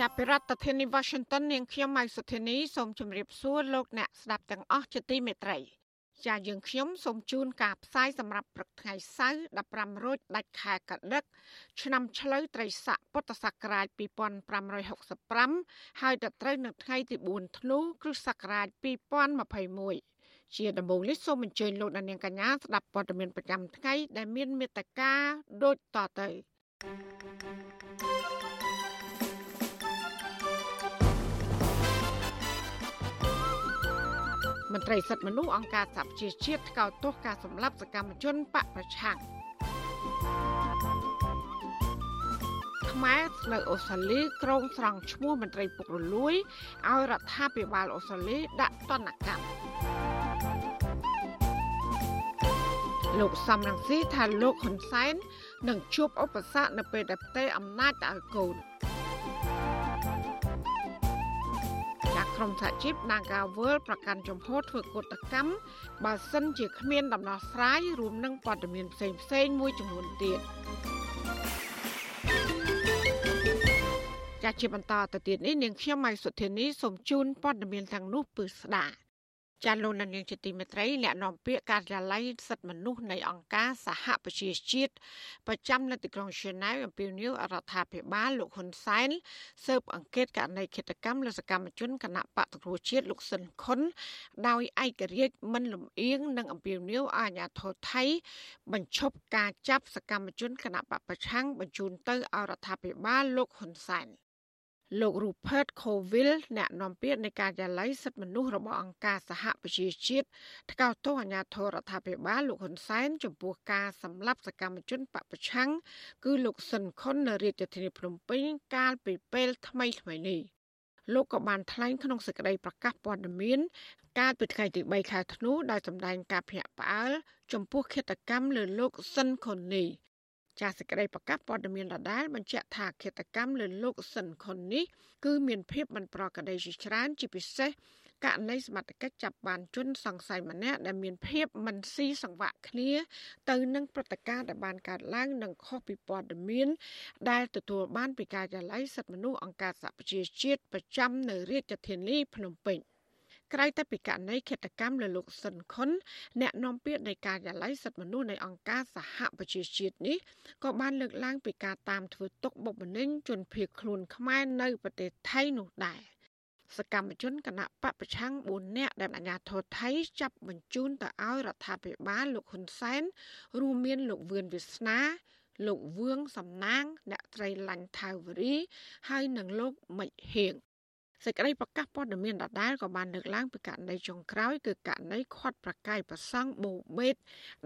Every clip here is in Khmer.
ចាប់ពីរដ្ឋធានី Washington នាងខ្ញុំម៉ៃសុធានីសូមជម្រាបសួរលោកអ្នកស្ដាប់ទាំងអស់ជាទីមេត្រី ចាយើងខ្ញុំសូមជូនការផ្សាយសម្រាប់ព្រឹកថ្ងៃសៅរ៍15រោចដាច់ខែកដឹកឆ្នាំឆ្លូវត្រីស័កពុទ្ធសករាជ2565ហើយដល់ត្រូវនៅថ្ងៃទី4ធ្នូគ្រិស្តសករាជ2021ជាដំបូងនេះសូមអញ្ជើញលោកអ្នកនាងកញ្ញាស្ដាប់ព័ត៌មានប្រចាំថ្ងៃដែលមានមេត្តាដូចតទៅ មន្ត្រីសិទ្ធិមនុស្សអង្គការសហប្រជាជាតិថ្កោលទោសការសម្លាប់សកម្មជនបកប្រឆាំងខ្មែរនៅអូស្ត្រាលីក្រុងស្រង់ឈ្មោះមន្ត្រីពុករលួយឲ្យរដ្ឋាភិបាលអូស្ត្រាលីដាក់ទណ្ឌកម្មលោកសំរងស៊ីថាលោកហ៊ុនសែននឹងជួបឧបសគ្គនៅពេលដែលផ្ទេរអំណាចទៅឲ្យកូន ក្រុមសហជីព Naga World ប្រកាន់ជំហរធ្វើកតកម្មបើសិនជាគ្មានដំណោះស្រាយរួមនឹងព័ត៌មានផ្សេងផ្សេងមួយចំនួនទៀតចាជាបន្តទៅទៀតនេះនាងខ្ញុំម៉ៃសុធានីសូមជូនព័ត៌មានទាំងនោះពឺស្ដាប់ ចាលោកនាងជាទីមេត្រីអ្នកនាំពាក្យការិយាល័យសិទ្ធិមនុស្សនៃអង្គការសហប្រជាជាតិប្រចាំនៅទីក្រុងហ្សឺណែវអំពាវនាវរដ្ឋាភិបាលលោកហ៊ុនសែនស៊ើបអង្កេតករណីឃាតកម្មលើសកម្មជនគណៈបកប្រជាជាតិលោកស៊ិនខុនដោយឯករាជ្យមិនលំអៀងនិងអំពាវនាវឲ្យអាជ្ញាធរថៃ បញ្ឈប់ការចាប់សកម្មជនគណៈបកប្រឆាំងបញ្ជូនទៅឲ្យរដ្ឋាភិបាលលោកហ៊ុនសែន លោក Rupert Colville អ្នកនាំពាក្យនៃការយាល័យសិទ្ធិមនុស្សរបស់អង្គការសហប្រជាជាតិថ្កោលទោសអាញាធរដ្ឋាភិបាលលោកហ៊ុនសែនចំពោះការសម្លាប់សកម្មជនបពប្រឆាំងគឺលោកស៊ិនខុននៅរាជធានីភ្នំពេញកាលពីពេលថ្មីថ្មីនេះលោកក៏បានថ្លែងក្នុងសេចក្តីប្រកាសព័ត៌មាន កាលពីថ្ងៃទី3ខែធ្នូដោយសម្ដែងការភ្ញាក់ផ្អើលចំពោះឃាតកម្មលើលោកស៊ិនខុននេះ ចាសសេចក្តីប្រកាសព័ត៌មានដដែលបញ្ជាក់ថាឃាតកម្មលើលោកស៊ិនខុននេះគឺមានភាពមិនប្រក្រតីជាច្រើនជាពិសេសករណីសមត្ថកិច្ចចាប់បានជនសង្ស័យម្នាក់ដែលមានភាពមិនស៊ីសង្វាក់គ្នា ទៅនឹងព្រឹត្តិការណ៍ដែលបានកើតឡើងនិងខុសពីព័ត៌មាន ដែលទទួលបានពីការិយាល័យសិទ្ធិមនុស្សអង្គការសហប្រជាជាតិប្រចាំនៅរាជធានីភ្នំពេញ ក្រៅតែពីករណីឃាតកម្មលើលោកស៊ិនខុនអ្នកនាំពាក្យនៃការិយាល័យសិទ្ធិមនុស្សនៃអង្គការសហប្រជាជាតិនេះក៏បានលើកឡើងពីការតាមធ្វើទុកបុកម្នេញជនភៀសខ្លួនខ្មែរនៅប្រទេសថៃនោះដែរសកម្មជនគណៈបពប្រឆាំង4នាក់ដែលអាជ្ញាធរថៃចាប់បញ្ជូនទៅឲ្យរដ្ឋាភិបាលលោកហ៊ុនសែនរួមមានលោកវឿនវាសនាលោកវឿងសំណាងអ្នកត្រីឡាញ់ថាវរី ហើយនិងលោកមិចហៀង សេចក្តីប្រកាសព័ត៌មានដដែលក៏បានលើកឡើងពីករណីចុងក្រោយគឺករណីខាត់ប្រកាយប្រសង់បូបេត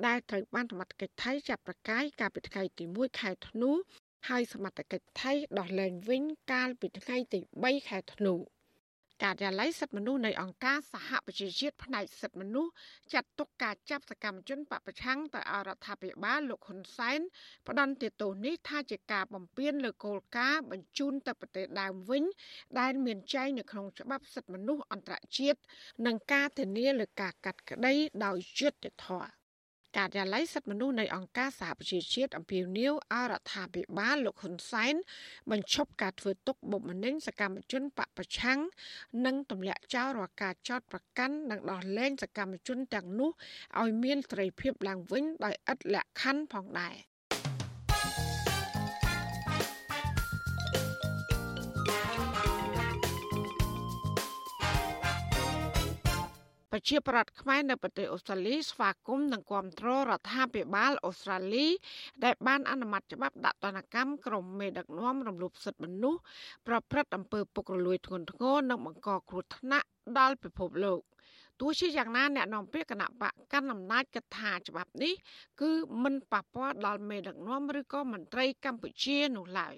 ដែលត្រូវបានសមត្ថកិច្ចថៃចាប់ប្រកាយកាលពីថ្ងៃទី1ខែធ្នូហើយសមត្ថកិច្ចថៃដោះលែងវិញកាលពីថ្ងៃទី3ខែធ្នូ ការិយាល័យសិទ្ធិមនុស្សនៃអង្គការសហប្រជាជាតិផ្នែកសិទ្ធិមនុស្សចាត់ទុកការចាប់សកម្មជនបពប្រឆាំងទៅអរដ្ឋាភិបាលលោកហ៊ុនសែនផ្ដន្ទាទោសនេះថាជាការបំពានលើគោលការណ៍បញ្ជូនទៅប្រទេសដើមវិញ ដែលមានចែងនៅក្នុងច្បាប់សិទ្ធិមនុស្សអន្តរជាតិនិងការធានាលើការកាត់ក្តីដោយយុត្តិធម៌ ការិយាល័យសិទ្ធិមនុស្សនៃអង្គការសហប្រជាជាតិអំពាវនាវឲ្យរដ្ឋាភិបាលលោកហ៊ុនសែនបញ្ឈប់ការធ្វើទុកបុកម្នេញសកម្មជនបពប្រឆាំងនិងទម្លាក់ចោលរាល់ការចោទប្រកាន់និងដោះលែងសកម្មជនទាំងនោះឲ្យមានសេរីភាពឡើងវិញដោយឥតលក្ខខណ្ឌផងដែរ ប្រជាប្រដ្ឋខ្មែរនៅប្រទេសអូស្ត្រាលីស្វាគមន៍និងគាំទ្ររដ្ឋាភិបាលអូស្ត្រាលី ដែលបានអនុម័តច្បាប់ដាក់ទណ្ឌកម្មក្រុមមេដឹកនាំរំលោភសិទ្ធិមនុស្សប្រព្រឹត្តអំពើពុករលួយធ្ងន់ធ្ងរនិងបង្កគ្រោះថ្នាក់ដល់ពិភពលោកទោះជាយ៉ាងណាអ្នកនាំពាក្យគណៈបកកាន់អំណាចកថាច្បាប់នេះ គឺមិនប៉ះពាល់ដល់មេដឹកនាំឬក៏មន្ត្រីកម្ពុជានោះឡើយ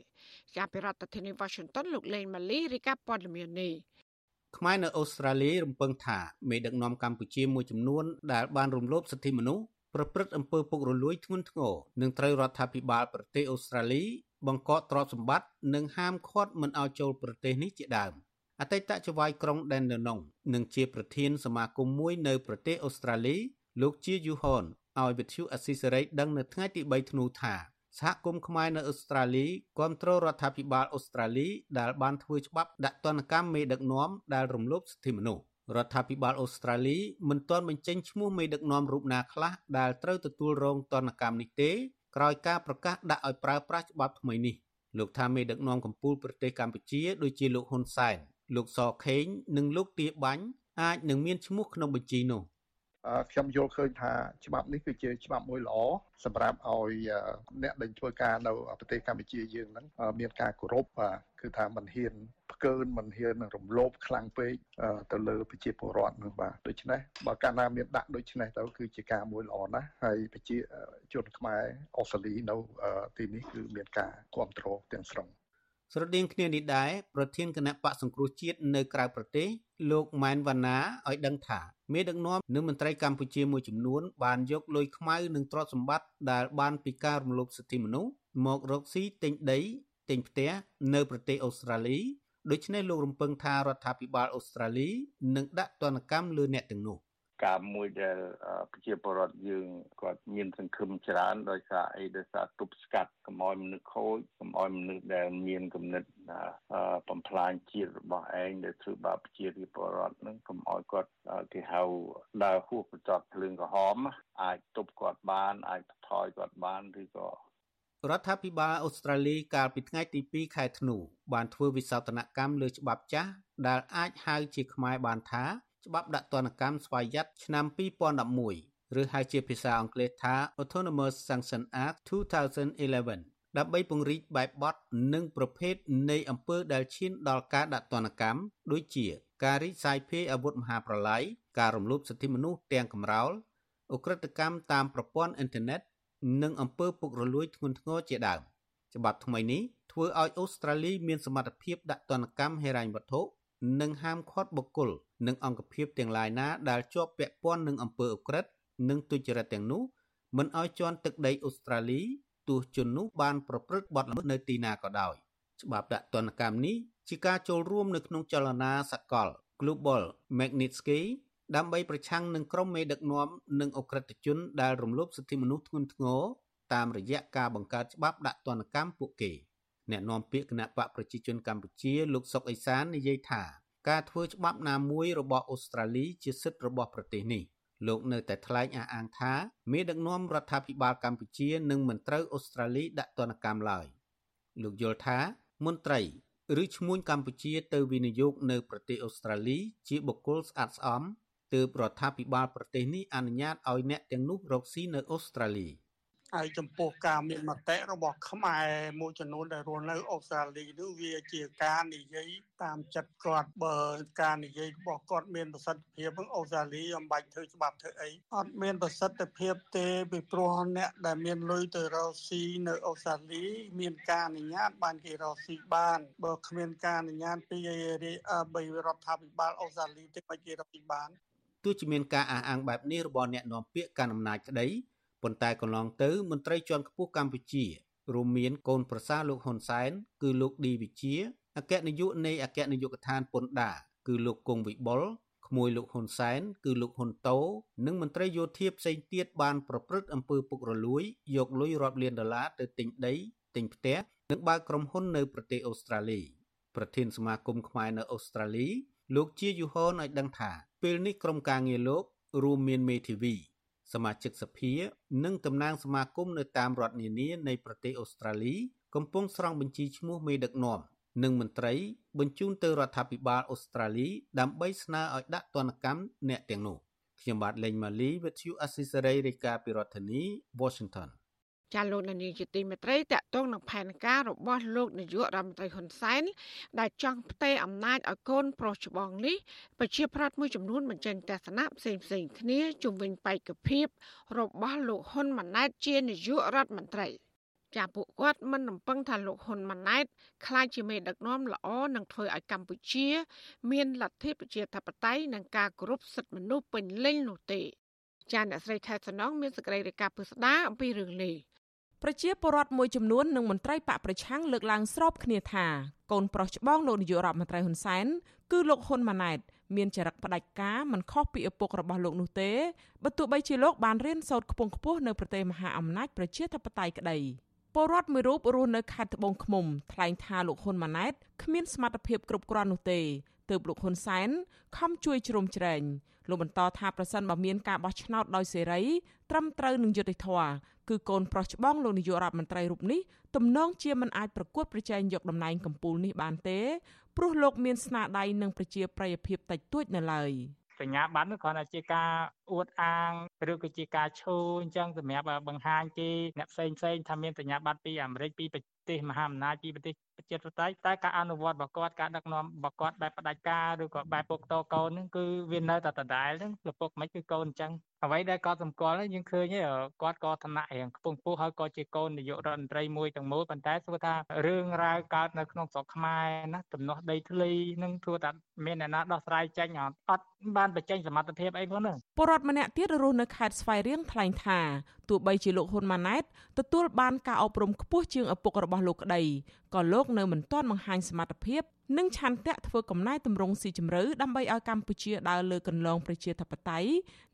ជាប្រធានាធិបតី Washington លោកលេងម៉ាលីរីកាព័ត៌មាននេះ ខ្មែរនៅអូស្ត្រាលីរំពឹងថាមេដឹកនាំកម្ពុជាមួយចំនួនដែលបានរំលោភសិទ្ធិមនុស្សប្រព្រឹត្តអំពើពុករលួយធ្ងន់ធ្ងរនឹងត្រូវរដ្ឋាភិបាលប្រទេសអូស្ត្រាលីបង្កកទ្រព្យសម្បត្តិនិងហាមឃាត់មិនឲ្យចូលប្រទេសនេះជាដើមអតីតចៅហ្វាយក្រុងដែនដណុងនិងជាប្រធានសមាគមមួយនៅប្រទេសអូស្ត្រាលីលោកជាយូហនឲ្យវិទ្យុអស៊ីសេរីដឹងនៅថ្ងៃទី3ធ្នូថា សហគមន៍ខ្មែរនៅអូស្ត្រាលីគាំទ្ររដ្ឋាភិបាលអូស្ត្រាលីដែលបានធ្វើច្បាប់ដាក់ទណ្ឌកម្មមេដឹកនាំដែលរំលោភសិទ្ធិមនុស្សរដ្ឋាភិបាលអូស្ត្រាលីមិនទាន់បញ្ចេញឈ្មោះមេដឹកនាំរូបណាខ្លះដែលត្រូវទទួលរងទណ្ឌកម្មនេះទេក្រោយការប្រកាសដាក់ឲ្យប្រើប្រាស់ច្បាប់ថ្មីនេះលោកថាមេដឹកនាំកម្ពុជាប្រទេសកម្ពុជាដូចជាលោកហ៊ុនសែនលោកសខេងនិងលោកទាបាញ់អាចនឹងមានឈ្មោះក្នុងបញ្ជីនោះ ខ្ញុំយល់ឃើញថាច្បាប់នេះគឺជាច្បាប់មួយល្អសម្រាប់ឲ្យអ្នកដែលធ្វើការនៅប្រទេសកម្ពុជាយើងហ្នឹងមានការគោរពគឺថាមិនហ៊ានផ្កើនមិនហ៊ានរំលោភខ្លាំងពេកទៅលើប្រជាពលរដ្ឋនឹងបាទដូច្នេះបើកាលណាមានដាក់ដូច្នេះទៅគឺជាការមួយល្អណាស់ហើយប្រជាជនខ្មែរអូស្ត្រាលីនៅទីនេះគឺមានការគ្រប់គ្រងទាំងស្រុង ស្រដៀងគ្នានេះដែរប្រធានគណៈបកសង្គ្រោះជាតិនៅក្រៅប្រទេសលោកម៉ែនវណ្ណាឲ្យដឹងថាមេដឹកនាំនិងមន្ត្រីកម្ពុជាមួយចំនួន បានយកលុយខ្មៅនិងទ្រព្យសម្បត្តិដែលបានពីការរំលោភសិទ្ធិមនុស្សមករកស៊ីទិញដីទិញផ្ទះនៅប្រទេសអូស្ត្រាលីដូច្នេះលោករំពឹងថារដ្ឋាភិបាលអូស្ត្រាលីនឹងដាក់ទណ្ឌកម្មលើអ្នកទាំងនោះ ការមួយដែលប្រជាពលរដ្ឋយើងគាត់មានសង្ឃឹមច្រើនដោយសារអីដោយសារទប់ស្កាត់កុំឲ្យមនុស្សខូចកុំឲ្យមនុស្សដែលមានគំនិតបំផ្លាញជាតិរបស់ឯងដែលធ្វើបាបប្រជាពលរដ្ឋនឹងកុំឲ្យគាត់គេហៅដើរហួសបញ្ចប់ភ្លើងក្រហមអាចទប់គាត់បាន អាចថយគាត់បានឬក៏រដ្ឋាភិបាលអូស្ត្រាលីកាលពីថ្ងៃទី2ខែធ្នូបានធ្វើវិសោធនកម្មលើច្បាប់ចាស់ដែលអាចហៅជាខ្មែរបានថា ច្បាប់ដាក់ទណ្ឌកម្មស្វ័យយ័តឆ្នាំ2011ឬហៅជាភាសាអង់គ្លេសថា Autonomous Sanction Act 2011ដើម្បីពង្រីកបែបបទនិងប្រភេទនៃអំពើដែលឈានដល់ការដាក់ទណ្ឌកម្មដូចជាការរីកសាយភាយអាវុធមហាប្រឡាយការរំលោភសិទ្ធិមនុស្សទាំងកំរោលអ ுக ្រិតកម្មតាមប្រព័ន្ធអ៊ីនធឺណិតនិងអំពើពុករលួយធ្ងន់ធ្ងរជាដើមច្បាប់ថ្មីនេះធ្វើឲ្យអូស្ត្រាលីមានសមត្ថភាពដាក់ទណ្ឌកម្មហិរញ្ញវត្ថុនិងហាមឃាត់បុគ្គល និងអង្គភាពទាំងឡាយណាដែលជាប់ពាក់ព័ន្ធនឹងអំពើអក្រិតនិងទុច្ចរិតទាំងនោះមិនឲ្យជន់ទឹកដីអូស្ត្រាលីទោះជននោះបានប្រព្រឹត្តបទល្មើសនៅទីណាក៏ដោយច្បាប់ដាក់ទណ្ឌកម្មនេះជាការចូលរួមនៅក្នុងចលនាសកល Global Magnitsky ដើម្បីប្រឆាំងនឹងក្រុមមេដឹកនាំនិងអ ுக ្រិតជនដែលរំលោភសិទ្ធិមនុស្សធ្ងន់ធ្ងរតាមរយៈការបង្កើតច្បាប់ដាក់ទណ្ឌកម្មពួកគេ។អ្នកនាំពាក្យគណៈបកប្រជាជនកម្ពុជាលោកសុកអេសាននិយាយថា ការធ្វើច្បាប់ណាមួយរបស់អូស្ត្រាលីជាសិទ្ធិរបស់ប្រទេសនេះលោកនៅតែថ្លែងអះអាងថាមេដឹកនាំរដ្ឋាភិបាលកម្ពុជានឹងមិនត្រូវអូស្ត្រាលីដាក់ទណ្ឌកម្មឡើយលោកយល់ថាមន្ត្រីឬឈ្មួញកម្ពុជាទៅវិនិយោគនៅប្រទេសអូស្ត្រាលីជាបុគ្គលស្អាតស្អំទើបរដ្ឋាភិបាលប្រទេសនេះអនុញ្ញាតឲ្យអ្នកទាំងនោះរកស៊ីនៅអូស្ត្រាលី។ ហើយចំពោះការមានមតិរបស់ខ្មែរមួយចំនួនដែលរស់នៅអូស្ត្រាលីនោះវាជាការនិយាយតាមចិត្តគាត់បើការនិយាយរបស់គាត់មានប្រសិទ្ធភាពហ្នឹងអូស្ត្រាលីអំបាច់ធ្វើច្បាប់ធ្វើអីអត់មានប្រសិទ្ធភាពទេពីព្រោះអ្នកដែលមានលុយទៅរកស៊ីនៅអូស្ត្រាលី មានការអនុញ្ញាតបានគេរកស៊ីបានបើគ្មានការអនុញ្ញាតពីបីរដ្ឋាភិបាលអូស្ត្រាលីទេមិនគេរកស៊ីបានទោះជាមានការអះអាងបែបនេះរបស់អ្នកនាំពាក្យកាន់អំណាចក្តី ប៉ុន្តែកន្លងទៅមន្ត្រីជាន់ខ្ពស់កម្ពុជារួមមានកូនប្រសារលោកហ៊ុនសែនគឺលោកឌីវិជាអគ្គនាយកនៃអគ្គនាយកដ្ឋានពន្ធដារគឺលោកគង់វិបុលក្មួយលោកហ៊ុនសែនគឺលោកហ៊ុនតូនិងមន្ត្រីយោធាផ្សេងទៀតបានប្រព្រឹត្តអំពើពុករលួយយកលុយរាប់លានដុល្លារទៅទិញដីទិញផ្ទះនិងបើកក្រុមហ៊ុននៅប្រទេសអូស្ត្រាលីប្រធានសមាគមខ្មែរនៅអូស្ត្រាលីលោកជាយូហនឲ្យដឹងថាពេលនេះក្រុមការងារលោករួមមានមេធាវី សមាជិកសភា និងតំណាងសមាគមនៅតាមរដ្ឋនានានៃប្រទេសអូស្ត្រាលី កំពុងស្រង់បញ្ជីឈ្មោះមេដឹកនាំនិងមន្ត្រីបញ្ជូនទៅរដ្ឋាភិបាលអូស្ត្រាលី ដើម្បីស្នើឲ្យដាក់ទណ្ឌកម្មអ្នកទាំងនោះខ្ញុំបាទលេងម៉ាលី With you Assisary រាយការណ៍ពីរដ្ឋធានី Washington ចាលោកនានីជាទីមេត្រីតកតងនឹងផែនការរបស់លោកនាយករដ្ឋមន្ត្រីហ៊ុនសែនដែលចង់ផ្ទេរអំណាចឲ្យកូនប្រុសច្បងនេះប្រជាប្រដ្ឋមួយចំនួនបញ្ចេញទស្សនៈផ្សេងផ្សេងគ្នាជុំវិញបេក្ខភាពរបស់លោកហ៊ុនម៉ាណែតជានាយករដ្ឋមន្ត្រីចាពួកគាត់មិនរំពឹងថាលោកហ៊ុនម៉ាណែតក្លាយជាមេដឹកនាំល្អនឹងធ្វើឲ្យកម្ពុជា មានលទ្ធិប្រជាធិបតេយ្យនិងការគោរពសិទ្ធិមនុស្សពេញលេញនោះទេចាអ្នកស្រីខែសំណងមានសេចក្តីរាយការណ៍ពិស្ដាអំពីរឿងនេះ ប្រជាពលរដ្ឋមួយចំនួននិងមន្ត្រីបកប្រឆាំងលើកឡើងស្របគ្នាថាកូនប្រុសច្បងលោកនាយករដ្ឋមន្ត្រីហ៊ុនសែនគឺលោកហ៊ុនម៉ាណែតមានចរិតផ្ដាច់ការមិនខុសពីឪពុករបស់លោកនោះទេបើទោះបីជាលោកបានរៀនសូត្រខ្ពង់ខ្ពស់នៅប្រទេសមហាអំណាចប្រជាធិបតេយ្យក្តីពលរដ្ឋមួយរូបរស់នៅខេត្តត្បូងឃ្មុំថ្លែងថាលោកហ៊ុនម៉ាណែតគ្មានសមត្ថភាពគ្រប់គ្រាន់នោះទេ ទើបលោកហ៊ុនសែនខំជួយជ្រោមជ្រែងលោកបន្តថាប្រសិនបើមានការបោះឆ្នោតដោយសេរីត្រឹមត្រូវនឹងយុត្តិធម៌គឺកូនប្រុសច្បងលោកនាយករដ្ឋមន្ត្រីរូបនេះទំនងជាមិនអាចប្រកួតប្រជែងយកតំណែងកម្ពុជានេះបានទេព្រោះលោកមានស្នាដៃនិងប្រជាប្រិយភាពតិចតួចនៅឡើយសញ្ញាបត្រនោះគ្រាន់តែជាការអួតអាងឬក៏ជាការឈូអញ្ចឹងសម្រាប់បង្ហាញគេអ្នកផ្សេងផ្សេងថាមានសញ្ញាបត្រពីអាមេរិកពីប្រទេសមហាអំណាចពីប្រទេស ជាតិប្រទេសតែការអនុវត្តរបស់គាត់ការដឹកនាំរបស់គាត់បែបផ្ដាច់ការឬក៏បែបពុកតកូនហ្នឹងគឺវានៅតែដដែលហ្នឹងលពុកមិនគឺកូនអញ្ចឹងអ្វីដែលគាត់សម្គាល់យើងឃើញគាត់ក៏ឋានៈរៀងខ្ពង់ខ្ពស់ហើយក៏ជាកូននាយករដ្ឋមន្ត្រីមួយទាំងមូលប៉ុន្តែស្គាល់ថារឿងរ៉ាវកើតនៅក្នុងស្រុកខ្មែរណាទំនាស់ដីធ្លីនឹងធ្វើតែមានអ្នកណាដោះស្រាយចេញអត់បានបញ្ចេញសមត្ថភាពអីផងហ្នឹងពលរដ្ឋម្នាក់ទៀតរស់នៅខេត្តស្វាយរៀងថ្លែងថាទោះបីជាលោកហ៊ុនម៉ាណែតទទួលបានការអប់រំខ្ពស់ជាងឪពុករបស់លោកក្តីក៏លោកនៅមិនទាន់បង្ហាញសមត្ថភាពនិងឆន្ទៈធ្វើកំណែទម្រង់ស៊ីជម្រៅដើម្បីឲ្យកម្ពុជាដើរលើកន្លងប្រជាធិបតេយ្យ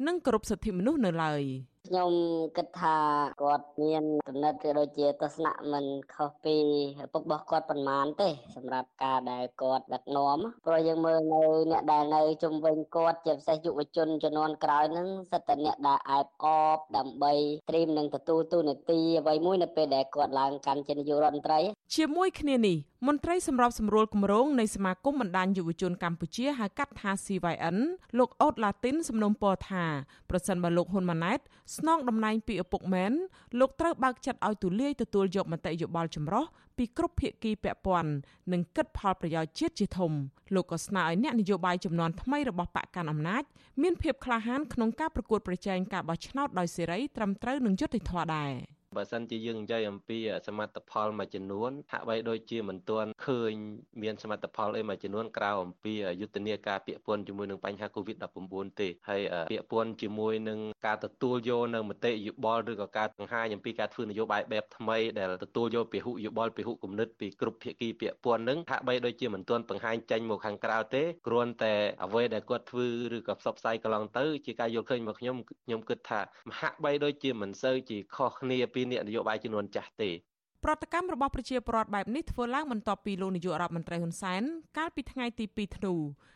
និងគោរពសិទ្ធិមនុស្សនៅឡើយ។ ខ្ញុំគិតថាគាត់មានកំណត់ឬដូចជាទស្សនៈមិនខុសពីឪពុករបស់គាត់ប៉ុន្មានទេ សម្រាប់ការដែលគាត់ដឹកនាំព្រោះយើងមើលនៅអ្នកដែលនៅជុំវិញគាត់ជាពិសេសយុវជនជំនាន់ក្រោយហ្នឹងសិតតែអ្នកដែលអែបអបដើម្បីត្រៀមនឹងទទួលទូនាទីអ្វីមួយនៅពេលដែលគាត់ឡើងកាន់ជានាយករដ្ឋមន្ត្រីជាមួយគ្នានេះ មន្ត្រីសម្របសម្រួលគម្រោងនៃសមាគមបណ្ដាញយុវជនកម្ពុជាហៅកាត់ថា CYN លោកអូតឡាទីនសំណូមពរថាប្រសិនបើលោកហ៊ុនម៉ាណែតស្នងតំណែងពីឪពុកមែនលោកត្រូវបើកចិត្តឲ្យទូលាយទទួលយកមតិយោបល់ចម្រុះពីគ្រប់ភាគីពាក់ព័ន្ធនិងគិតផលប្រយោជន៍ជាតិជាធំលោកក៏ស្នើឲ្យអ្នកនយោបាយចំនួនថ្មីរបស់បកកាន់អំណាចមានភាពក្លាហានក្នុងការប្រកួតប្រជែងការបោះឆ្នោតដោយសេរីត្រឹមត្រូវនិងយុត្តិធម៌ដែរ។ បើសិនជាយើងនិយាយអំពីសមិទ្ធផលមួយចំនួនហាក់បីដូចជាមិនទាន់ឃើញមានសមិទ្ធផលអីមួយចំនួនក្រៅអំពីយុទ្ធនាការពាក់ព័ន្ធជាមួយនឹងបញ្ហា COVID-19 ទេហើយពាក់ព័ន្ធជាមួយនឹងការទទួលយកនៅមតិយោបល់ឬក៏ការបង្ហាញអំពីការធ្វើនយោបាយបែបថ្មីដែលទទួលយកពហុយោបល់ពហុគំនិតពីគ្រប់ភាគីពាក់ព័ន្ធនឹងហាក់បីដូចជាមិនទាន់បង្ហាញចេញមកខាងក្រៅទេគ្រាន់តែអ្វីដែលគាត់ធ្វើឬក៏ផ្សព្វផ្សាយកន្លងទៅជាការយល់ឃើញរបស់ខ្ញុំខ្ញុំគិតថាហាក់បីដូចជាមិនសូវជាខុសគ្នាពីពីអ្នកនយោបាយចំនួនចាស់ទេប្រតិកម្មរបស់ប្រជាពលរដ្ឋបែបនេះធ្វើឡើងបន្ទាប់ពីលោកនាយករដ្ឋមន្ត្រីហ៊ុនសែនកាលពីថ្ងៃទី2ធ្នូ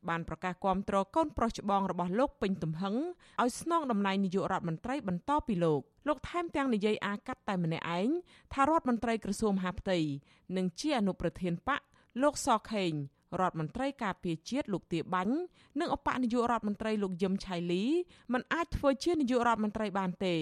បានប្រកាសគាំទ្រកូនប្រុសច្បងរបស់លោកពេញទំហឹងឲ្យស្នងតំណែងនាយករដ្ឋមន្ត្រីបន្តពីលោកលោកថែមទាំងនិយាយអាកាត់តែម្នាក់ឯងថារដ្ឋមន្ត្រីក្រសួងមហាផ្ទៃនិងជាអនុប្រធានបកលោកសខេង រដ្ឋមន្ត្រីការពារជាតិលោកទាបាញ់និងអបនាយករដ្ឋមន្ត្រីលោកយឹមឆៃលីមិនអាចធ្វើជានាយករដ្ឋមន្ត្រីបានទេ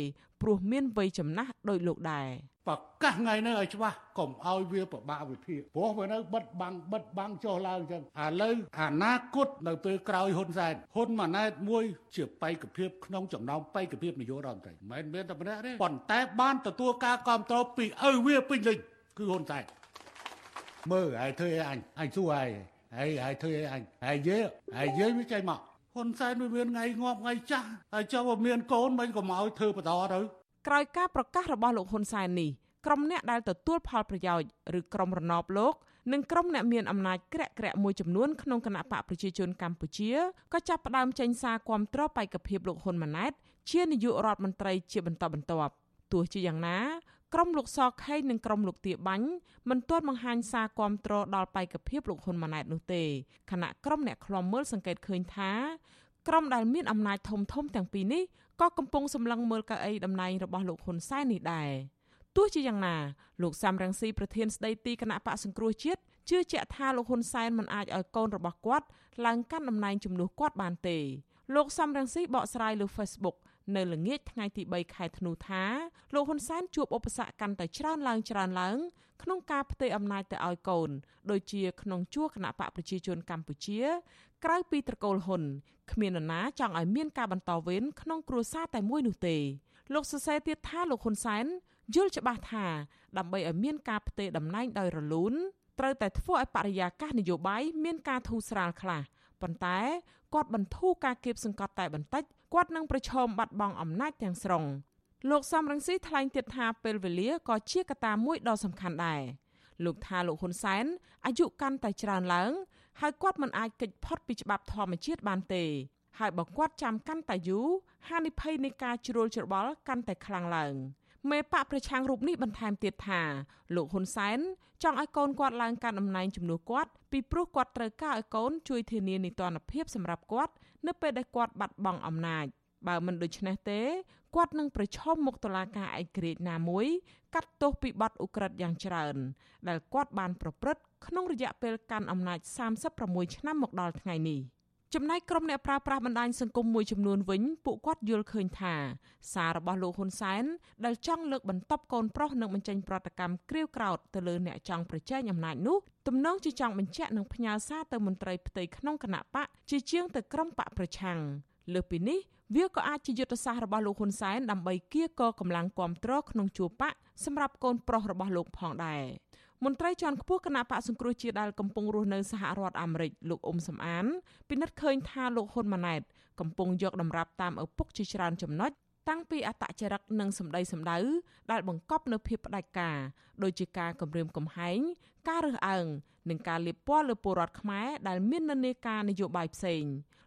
ព្រោះមានវ័យចំណាស់ដោយលោកដែរប្រកាសថ្ងៃនេះឲ្យច្បាស់កុំឲ្យវាប្របាក់វិភាគព្រោះវានៅបិទបាំងបិទបាំងចុះឡើងចឹងឥឡូវអនាគតនៅពេលក្រោយហ៊ុនសែនហ៊ុនម៉ាណែតមួយ ជាបេក្ខភាពក្នុងចំណោមបេក្ខភាពនាយករដ្ឋមន្ត្រីមិនមែនតែម្នាក់ទេប៉ុន្តែបានទទួលការគ្រប់គ្រងពីឪវាពេញលេញគឺហ៊ុនសែនមើលឲ្យធ្វើអញអញសួរឲ្យ ហើយហើយធ្វើអញហើយយើហើយយើវាចេញមកហ៊ុនសែនវាមានថ្ងៃងាប់ថ្ងៃចាស់ហើយចុះវាមានកូនមិនកុំឲ្យធ្វើបន្តទៅក្រោយការប្រកាសរបស់លោកហ៊ុនសែននេះក្រុមអ្នកដែលទទួលផលប្រយោជន៍ឬក្រុមរណបលោកនិងក្រុមអ្នកមានអំណាចក្រាក់ក្រាក់មួយចំនួនក្នុងគណៈបកប្រជាជនកម្ពុជាក៏ចាប់ផ្ដើមចេញសារគាំទ្របេក្ខភាពលោកហ៊ុនម៉ាណែតជានាយករដ្ឋមន្ត្រីជាបន្តបន្ទាប់ទោះជាយ៉ាងណា ក្រុមលោកសខេងនិងក្រុមលោកទាបាញ់មិនទាន់បង្ហាញសារគាំទ្រដល់បេក្ខភាពលោកហ៊ុនម៉ាណែតនោះទេខណៈក្រុមអ្នកខ្លំមើលសង្កេតឃើញថាក្រុមដែលមានអំណាចធំធំទាំងពីរនេះក៏កំពុងសម្លឹងមើលកៅអីតំណែងរបស់លោកហ៊ុនសែននេះដែរទោះជាយ៉ាងណាលោកសំរងស៊ីប្រធានស្ដីទីគណៈបកសង្គ្រោះជាតិជឿជាក់ថាលោកហ៊ុនសែនមិនអាចឲ្យកូនរបស់គាត់ឡើងកាន់តំណែងជំនួសគាត់បានទេលោកសំរងស៊ីបកស្រាយលើ Facebook នៅល្ងាចថ្ងៃទី3ខែធ្នូថាលោកហ៊ុនសែនជួបឧបសគ្គកាន់តែច្រើនឡើងច្រើនឡើង ក្នុងការផ្ទេរអំណាចទៅឲ្យកូន ដូចជាក្នុងជួរគណៈបកប្រជាជនកម្ពុជា ក្រៅពីត្រកូលហ៊ុនគ្មាននរណាចង់ឲ្យមានការបន្តវេនក្នុងគ្រួសារតែមួយនោះទេលោកសរសេរទៀតថាលោកហ៊ុនសែនយល់ច្បាស់ថាដើម្បីឲ្យមានការផ្ទេរតំណែងដោយរលូនត្រូវតែធ្វើឲ្យបរិយាកាសនយោបាយមានការធូរស្រាលខ្លះប៉ុន្តែ គាត់បន្ធូរការគៀបសង្កត់តែបន្តិចគាត់នឹងប្រឈមបាត់បង់អំណាចទាំងស្រុងលោកសំរងស៊ីថ្លែងទៀតថាពេលវេលាក៏ជាកត្តាមួយដ៏សំខាន់ដែរលោកថាលោកហ៊ុនសែនអាយុកាន់តែច្រើនឡើង ហើយគាត់មិនអាចគេចផុតពីច្បាប់ធម្មជាតិបានទេហើយបើគាត់ចាំកាន់តែយូរហានិភ័យនៃការជ្រួលច្របល់កាន់តែខ្លាំងឡើង មេបកប្រឆាំងរូបនេះបន្ថែមទៀតថាលោកហ៊ុនសែនចង់ឲ្យកូនគាត់ឡើងកាន់តំណែងជំនួសគាត់ពីព្រោះគាត់ត្រូវការឲ្យកូនជួយធានានីតិរដ្ឋភាពសម្រាប់គាត់នៅពេលដែលគាត់បាត់បង់អំណាចបើមិនដូច្នេះទេគាត់នឹងប្រឈមមុខតុលាការឯករាជ្យណាមួយ កាត់ទោសពីបទឧក្រិដ្ឋយ៉ាងច្រើន ដែលគាត់បានប្រព្រឹត្តក្នុងរយៈពេលកាន់អំណាច36ឆ្នាំមកដល់ថ្ងៃនេះ ចំណែកក្រុមអ្នកប្រើប្រាស់បណ្ដាញសង្គមមួយចំនួនវិញពួកគាត់យល់ឃើញថាសាររបស់លោកហ៊ុនសែនដែលចង់លើកបន្ទប់កូនប្រុសនិងបញ្ចេញប្រតិកម្មគ្រាវក្រោតទៅលើអ្នកចង់ប្រជែងអំណាចនោះទំនងជាចង់បញ្ជាក់និងផ្ញើសារទៅមន្ត្រីផ្ទៃក្នុងគណៈបកជាជាងទៅក្រុមបកប្រឆាំងលើពីនេះវាក៏អាចជាយុទ្ធសាស្ត្ររបស់លោកហ៊ុនសែនដើម្បីគៀកកម្លាំងគ្រប់គ្រងក្នុងជួរបកសម្រាប់កូនប្រុសរបស់លោកផងដែរ មន្ត្រីជាន់ខ្ពស់គណៈបកសង្គ្រោះជាតិដែលកំពុងរស់នៅសហរដ្ឋអាមេរិកលោកអ៊ុំសំអានពិនិត្យឃើញថាលោកហ៊ុនម៉ាណែតកំពុងយកតម្រាប់តាមឪពុកជាច្រើនចំណុចតាំងពីអតចរិតនិងសម្ដីសម្ដៅដែលបង្កប់នៅភាពផ្ដាច់ការដូចជាការគម្រាមកំហែងការរើសអើងនិងការលៀបពណ៌លើពលរដ្ឋខ្មែរដែលមាននិន្នាការនយោបាយផ្សេង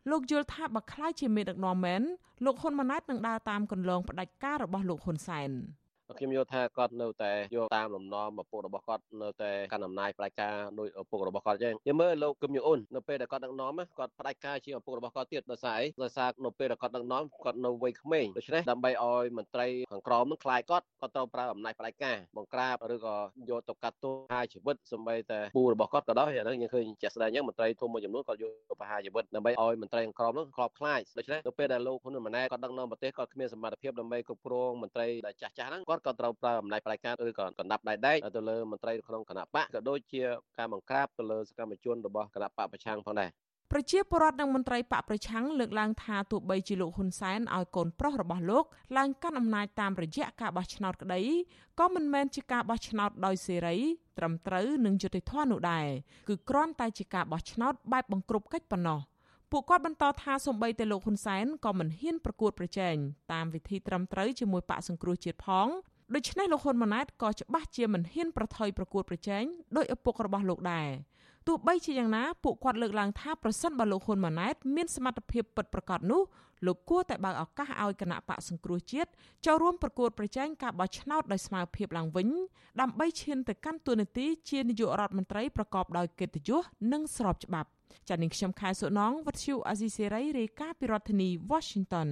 លោកយល់ថាបើខ្លាយជាមេដឹកនាំមែនលោកហ៊ុនម៉ាណែតនឹងដើរតាមគន្លងផ្ដាច់ការរបស់លោកហ៊ុនសែន។ ខ្ញុំយល់ថាគាត់នៅតែយកតាមលំនាំឪពុករបស់គាត់នៅតែកាន់អំណាចផ្ដាច់ការដោយឪពុករបស់គាត់អញ្ចឹងយើងមើលលោកគឹមយូអ៊ុននៅពេលដែលគាត់ដឹកនាំគាត់ផ្ដាច់ការជាឪពុករបស់គាត់ទៀតដោយសារអីដោយសារនៅពេលដែលគាត់ដឹកនាំគាត់នៅវ័យក្មេងដូច្នេះដើម្បីឲ្យមន្ត្រីខាងក្រោមនឹងខ្លាយគាត់គាត់ត្រូវប្រើអំណាចផ្ដាច់ការបង្ក្រាបឬក៏យកទៅកាត់ទោសហាជីវិតសម្បីតែពូរបស់គាត់ក៏ដោយអាហ្នឹងយើងឃើញជាក់ស្ដែងអញ្ចឹងមន្ត្រីធំមួយចំនួនគាត់យកទៅប្រហារជីវិតដើម្បីឲ្យមន្ត្រីខាងក្រោមនោះខ្លោបខ្លាចដូច្នេះនៅពេលដែលលោកហ៊ុនម៉ាណែតគាត់ដឹកនាំប្រទេសគាត់គ្មានសមត្ថភាពដើម្បីគ្រប់គ្រងមន្ត្រីដែលចាស់ចាស់ហ្នឹងគាត់ក៏ត្រូវប្រើអំណាចផ្ដាច់ការឬក៏កណ្ដាប់ដៃដែកទៅលើមន្ត្រីក្នុងគណៈបកក៏ដូចជាការបង្ក្រាបទៅលើសកម្មជនរបស់គណៈបកប្រឆាំងផងដែរប្រជាពលរដ្ឋនិងមន្ត្រីបកប្រឆាំងលើកឡើងថាទោះបីជាលោកហ៊ុនសែនឲ្យកូនប្រុសរបស់លោកឡើងកាន់អំណាចតាមរយៈការបោះឆ្នោតក្តីក៏មិនមែនជាការបោះឆ្នោតដោយសេរីត្រឹមត្រូវនិងយុត្តិធម៌នោះដែរគឺគ្រាន់តែជាការបោះឆ្នោតបែបបង្ក្រប់កិច្ចប៉ុណ្ណោះ ពួកគាត់បន្តថាសំបីតែលោកហ៊ុនសែនក៏មិនហ៊ានប្រកួតប្រជែងតាមវិធីត្រឹមត្រូវជាមួយបកសង្គ្រោះជាតិផងដូច្នេះលោកហ៊ុនម៉ាណែតក៏ច្បាស់ជាមិនហ៊ានប្រថុយប្រកួតប្រជែងដោយឪពុករបស់លោកដែរ ទោះបីជាយ៉ាងណាពួកគាត់លើកឡើងថាប្រសិនបើលោកហ៊ុនម៉ាណែតមានសមត្ថភាពពិតប្រាកដនោះលោកគួរតែបើកឱកាសឲ្យគណៈបកសង្គ្រោះជាតិចូលរួមប្រកួតប្រជែងការបោះឆ្នោតដោយស្មើភាពឡើងវិញដើម្បីឈានទៅកាន់តួនាទីជានាយករដ្ឋមន្ត្រីប្រកបដោយកិត្តិយសនិងស្របច្បាប់ចា៎នាងខ្ញុំខែសុណងវັດឈូអាស៊ីសេរីរាយការណ៍ពីរដ្ឋធានី Washington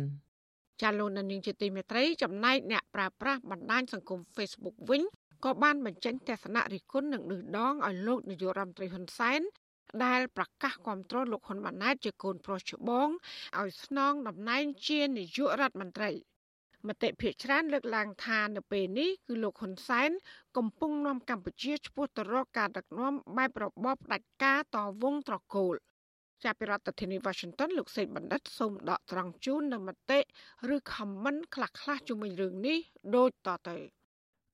ចាលោកនាងជាទីមេត្រីចំណែកអ្នកប្រើប្រាស់បណ្ដាញសង្គម Facebook វិញ ក៏បានបញ្ចេញទស្សនៈរិះគន់និងឌឺដងឲ្យលោកនាយករដ្ឋមន្ត្រីហ៊ុនសែនដែលប្រកាសគ្រប់គ្រងលោកហ៊ុនម៉ាណែតជាកូនប្រុសច្បងឲ្យស្នងតំណែងជានាយករដ្ឋមន្ត្រីមតិភាគច្រើនលើកឡើងថានៅពេលនេះគឺលោកហ៊ុនសែនកំពុងនាំកម្ពុជាឆ្ពោះទៅរកការដឹកនាំបែបរបបផ្ដាច់ការតវងត្រកូលចាប់ពីរដ្ឋធានី Washington លោកសេកបណ្ឌិតសូមដកត្រង់ជូននៅមតិឬ comment ខ្លះៗជុំវិញរឿងនេះដូចតទៅ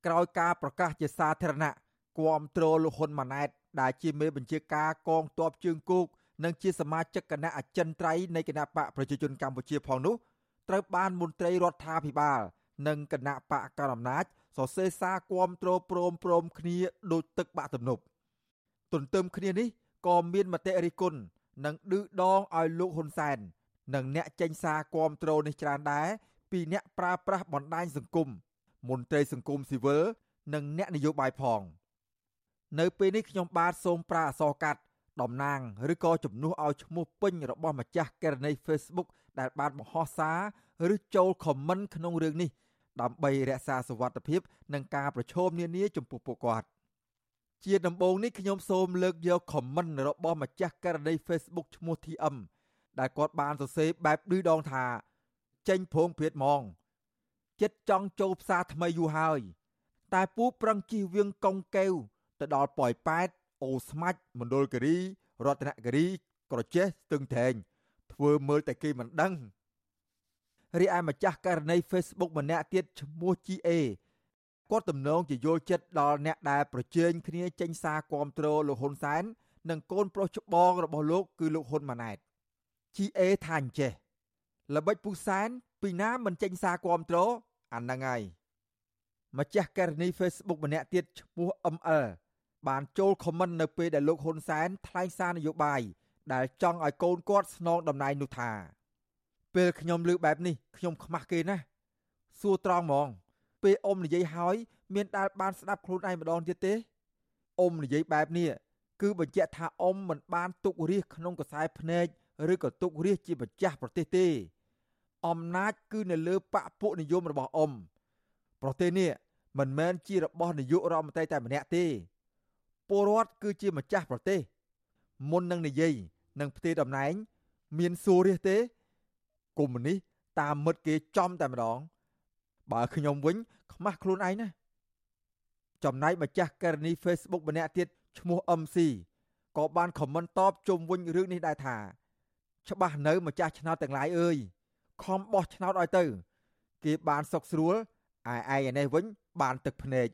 ក្រោយការប្រកាសជាសាធារណៈគាំទ្រលោកហ៊ុនម៉ាណែត ដែលជាមេបញ្ជាការកងទ័ពជើងគោកនិងជាសមាជិកគណៈអចិន្ត្រៃយ៍នៃគណៈបកប្រជាជនកម្ពុជាផងនោះត្រូវបានមន្ត្រីរដ្ឋាភិបាល និងគណៈបកកណ្ដាលអំណាចសរសេរសារគាំទ្រព្រមព្រមគ្នាដូចទឹកបាក់ទំនប់ទន្ទឹមគ្នានេះក៏មានមតិរិះគន់និងឌឺដងឲ្យលោកហ៊ុនសែននិងអ្នកចេញសារគាំទ្រនេះច្រើនដែរពីអ្នកប្រើប្រាស់បណ្ដាញសង្គម មន្ត្រីសង្គមស៊ីវិលនិងអ្នកនយោបាយផង នៅពេលនេះខ្ញុំបាទសូមប្រាអសរកាត់តំណាងឬក៏ជំនួសឲ្យឈ្មោះពេញរបស់ម្ចាស់ករណី Facebook ដែលបានបង្ហោះសារឬចូលខមមិនក្នុងរឿងនេះដើម្បីរក្សាសុវត្ថិភាពនិងការប្រឈមនានាចំពោះពួកគាត់ជាដំបូងនេះខ្ញុំសូមលើកយកខមមិនរបស់ម្ចាស់ករណី Facebook ឈ្មោះ TM ដែលគាត់បានសរសេរបែបឌឺដងថា ចេញភងព្រាតហ្មង ចិត្តចង់ចូលផ្សារថ្មីយូរហើយ តែពូប្រឹងជិះវៀងកុងកែវទៅដល់ប៉ោយប៉ែតអូស្មាច់មណ្ឌលគិរីរតនគិរីក្រចេះស្ទឹងត្រែងធ្វើមើលតែគេមិនដឹងរីឯម្ចាស់ករណី Facebook ម្នាក់ទៀតឈ្មោះ GA គាត់ទំនងជាយល់ចិត្តដល់អ្នកដែលប្រជែងគ្នាចេញសារគាំទ្រលោកហ៊ុនសែននិងកូនប្រុសច្បងរបស់លោកគឺលោកហ៊ុនម៉ាណែត GA ថាអញ្ចេះល្បិចពុសែនពីណាមិនចេញសារគាំទ្រ អាហ្នឹងហើយម្ចាស់ករណី Facebook ម្នាក់ទៀតឈ្មោះ ML បានចូលខមមិននៅពេលដែលលោកហ៊ុនសែនថ្លែងសារនយោបាយដែលចង់ឲ្យកូនគាត់ស្នងតំណែងនោះថាពេលខ្ញុំលើបែបនេះខ្ញុំខ្មាស់គេណាស់សួរត្រង់ហ្មង ពេលអ៊ំនិយាយហើយ មានដែលបានស្ដាប់ខ្លួនឯងម្ដងទៀតទេអ៊ំនិយាយបែបនេះគឺបញ្ជាក់ថាអ៊ំមិនបានទុករាជក្នុងកសែភ្នែកឬក៏ទុករាជជាម្ចាស់ប្រទេសទេ អំណាចគឺនៅលើបកពួកនិយមរបស់អ៊ំប្រទេសនេះមិនមែនជារបស់នាយករដ្ឋមន្ត្រីតែម្នាក់ទេពលរដ្ឋគឺជាម្ចាស់ប្រទេស មុននឹងនិយាយនឹងផ្ទេរតំណែង មានសួររះទេកុំនេះតាមមិត្តគេចំតែម្ដង បើខ្ញុំវិញ ខ្មាស់ខ្លួនឯងណាចំណែកម្ចាស់ករណី Facebook ម្នាក់ទៀតឈ្មោះ MC ក៏បានខមមិនតបជុំវិញរឿងនេះដែរថា ច្បាស់នៅម្ចាស់ឆ្នោតទាំងឡាយអើយ ខំបោះឆ្នោតឲ្យទៅ គេបានសុកស្រួលឯឯឯនេះវិញបានទឹកភ្នែក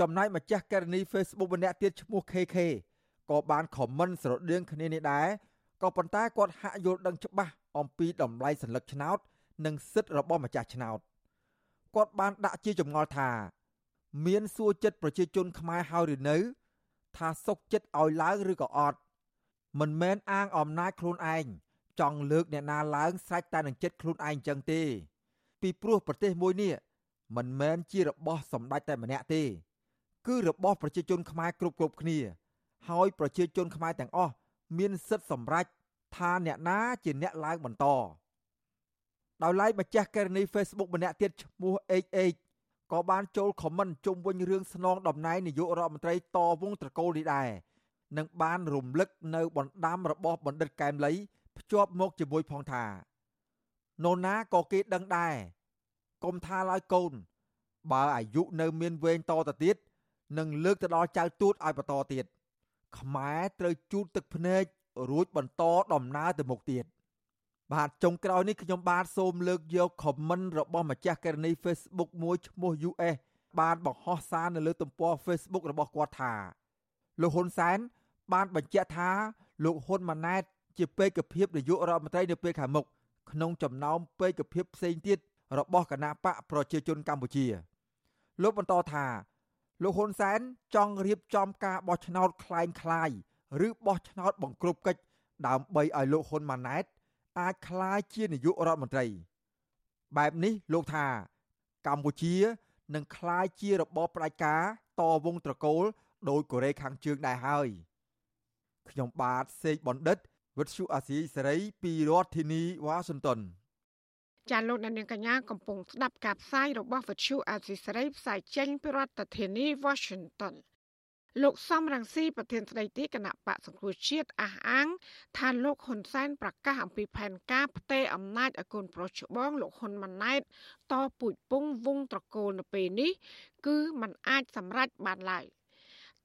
ចំណែកម្ចាស់ករណី Facebook ម្នាក់ទៀតឈ្មោះ KK ក៏បានខមមិនស្រដៀងគ្នានេះដែរក៏ប៉ុន្តែគាត់ហាក់យល់ដឹងច្បាស់អំពីតម្លៃសញ្ញាឆ្នោត និងសិទ្ធិរបស់ម្ចាស់ឆ្នោតគាត់បានដាក់ជាចម្ងល់ថា មានសួរចិត្តប្រជាជនខ្មែរហើយឬនៅ ថាសុកចិត្តឲ្យឡើងឬក៏អត់មិនមែនអាងអំណាចខ្លួនឯង ចង់លើកអ្នកណាឡើងស្រេចតែនឹងចិត្តខ្លួនឯងចឹងទេ ពីព្រោះប្រទេសមួយនេះមិនមែនជារបស់សម្ដេចតែម្នាក់ទេ គឺរបស់ប្រជាជនខ្មែរគ្រប់គ្រប់គ្នា ហើយប្រជាជនខ្មែរទាំងអស់មានសិទ្ធិសម្រេចថាអ្នកណាជាអ្នកឡើងបន្តដោយឡែកម្ចាស់ករណី Facebook ម្នាក់ទៀតឈ្មោះ HH ក៏បានចូលខមមិនជុំវិញរឿងស្នងតំណែងនាយករដ្ឋមន្ត្រីតវងត្រកូលនេះដែរនិងបានរំលឹកនៅបណ្ដាំរបស់បណ្ឌិតកែមលី ភ្ជាប់មកជាមួយផងថានរណាក៏គេដឹងដែរកុំថាឡើយកូន បើអាយុនៅមានវែងតទៅទៀតនឹងលើកទៅដល់ចៅទួតឲ្យបន្តទៀតខ្មែរត្រូវជូតទឹកភ្នែករួចបន្តដំណើរទៅមុខទៀតបាទចុងក្រោយនេះខ្ញុំបាទសូមលើកយកខមមិនរបស់ម្ចាស់ករណី Facebook មួយឈ្មោះ US បានបង្ហោះសារនៅលើទំព័រ Facebook របស់គាត់ថាលោកហ៊ុនសែនបានបញ្ជាក់ថាលោកហ៊ុនម៉ាណែត ជាពេកភាពនាយករដ្ឋមន្ត្រីនៅពេលខាងមុខក្នុងចំណោមពេកភាពផ្សេងទៀតរបស់គណៈបកប្រជាជនកម្ពុជា លោកបន្តថាលោកហ៊ុនសែនចង់រៀបចំការបោះឆ្នោតคล้ายคล้ายឬបោះឆ្នោតបង្ក្រប់កិច្ចដើម្បីឲ្យលោកហ៊ុនម៉ាណែត អាចក្លាយជានាយករដ្ឋមន្ត្រី បែបនេះលោកថា កម្ពុជានឹងក្លាយជារបបផ្ដាច់ការតវងត្រកូលដោយកូរ៉េខាងជើងដែរហើយខ្ញុំបាទសេកបណ្ឌិត វិទ្យុអាស៊ីសេរីពីរដ្ឋធានីវ៉ាស៊ីនតោនចាលោកអ្នកនាងកញ្ញាកំពុងស្ដាប់ការផ្សាយរបស់វិទ្យុអាស៊ីសេរីផ្សាយចេញពីរដ្ឋធានី Washington លោកសំរងស៊ីប្រធានស្ដីទីគណៈបកសង្គ្រោះជាតិអះអាងថាលោកហ៊ុនសែនប្រកាសអំពីផែនការផ្ទេរអំណាចឲ្យកូនប្រុសច្បងលោកហ៊ុនម៉ាណែតតពូជពងវងត្រកូលនៅពេលនេះ គឺมันអាចសម្រេចបានឡើយ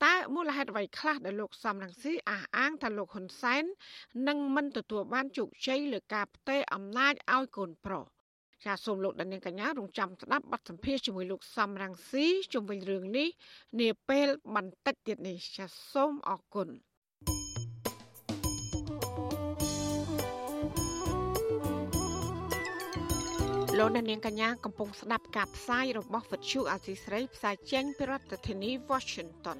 តើមូលហេតុអ្វីខ្លះដែលលោកសំរងស៊ីអះអាងថាលោកហ៊ុនសែននឹងមិនទទួលបានជោគជ័យលើការផ្ទេរអំណាចឲ្យកូនប្រុសចាសសូមលោកដានៀងកញ្ញារងចាំស្ដាប់បទសម្ភាសជាមួយលោកសំរងស៊ីជុំវិញរឿងនេះនាពេលបន្តិចទៀតនេះចាសសូមអរគុណលោកអ្នកនាងកញ្ញាកំពុងស្ដាប់ការផ្សាយរបស់វិទ្យុអាស៊ីស្រីផ្សាយចេញពីរដ្ឋធានី Washington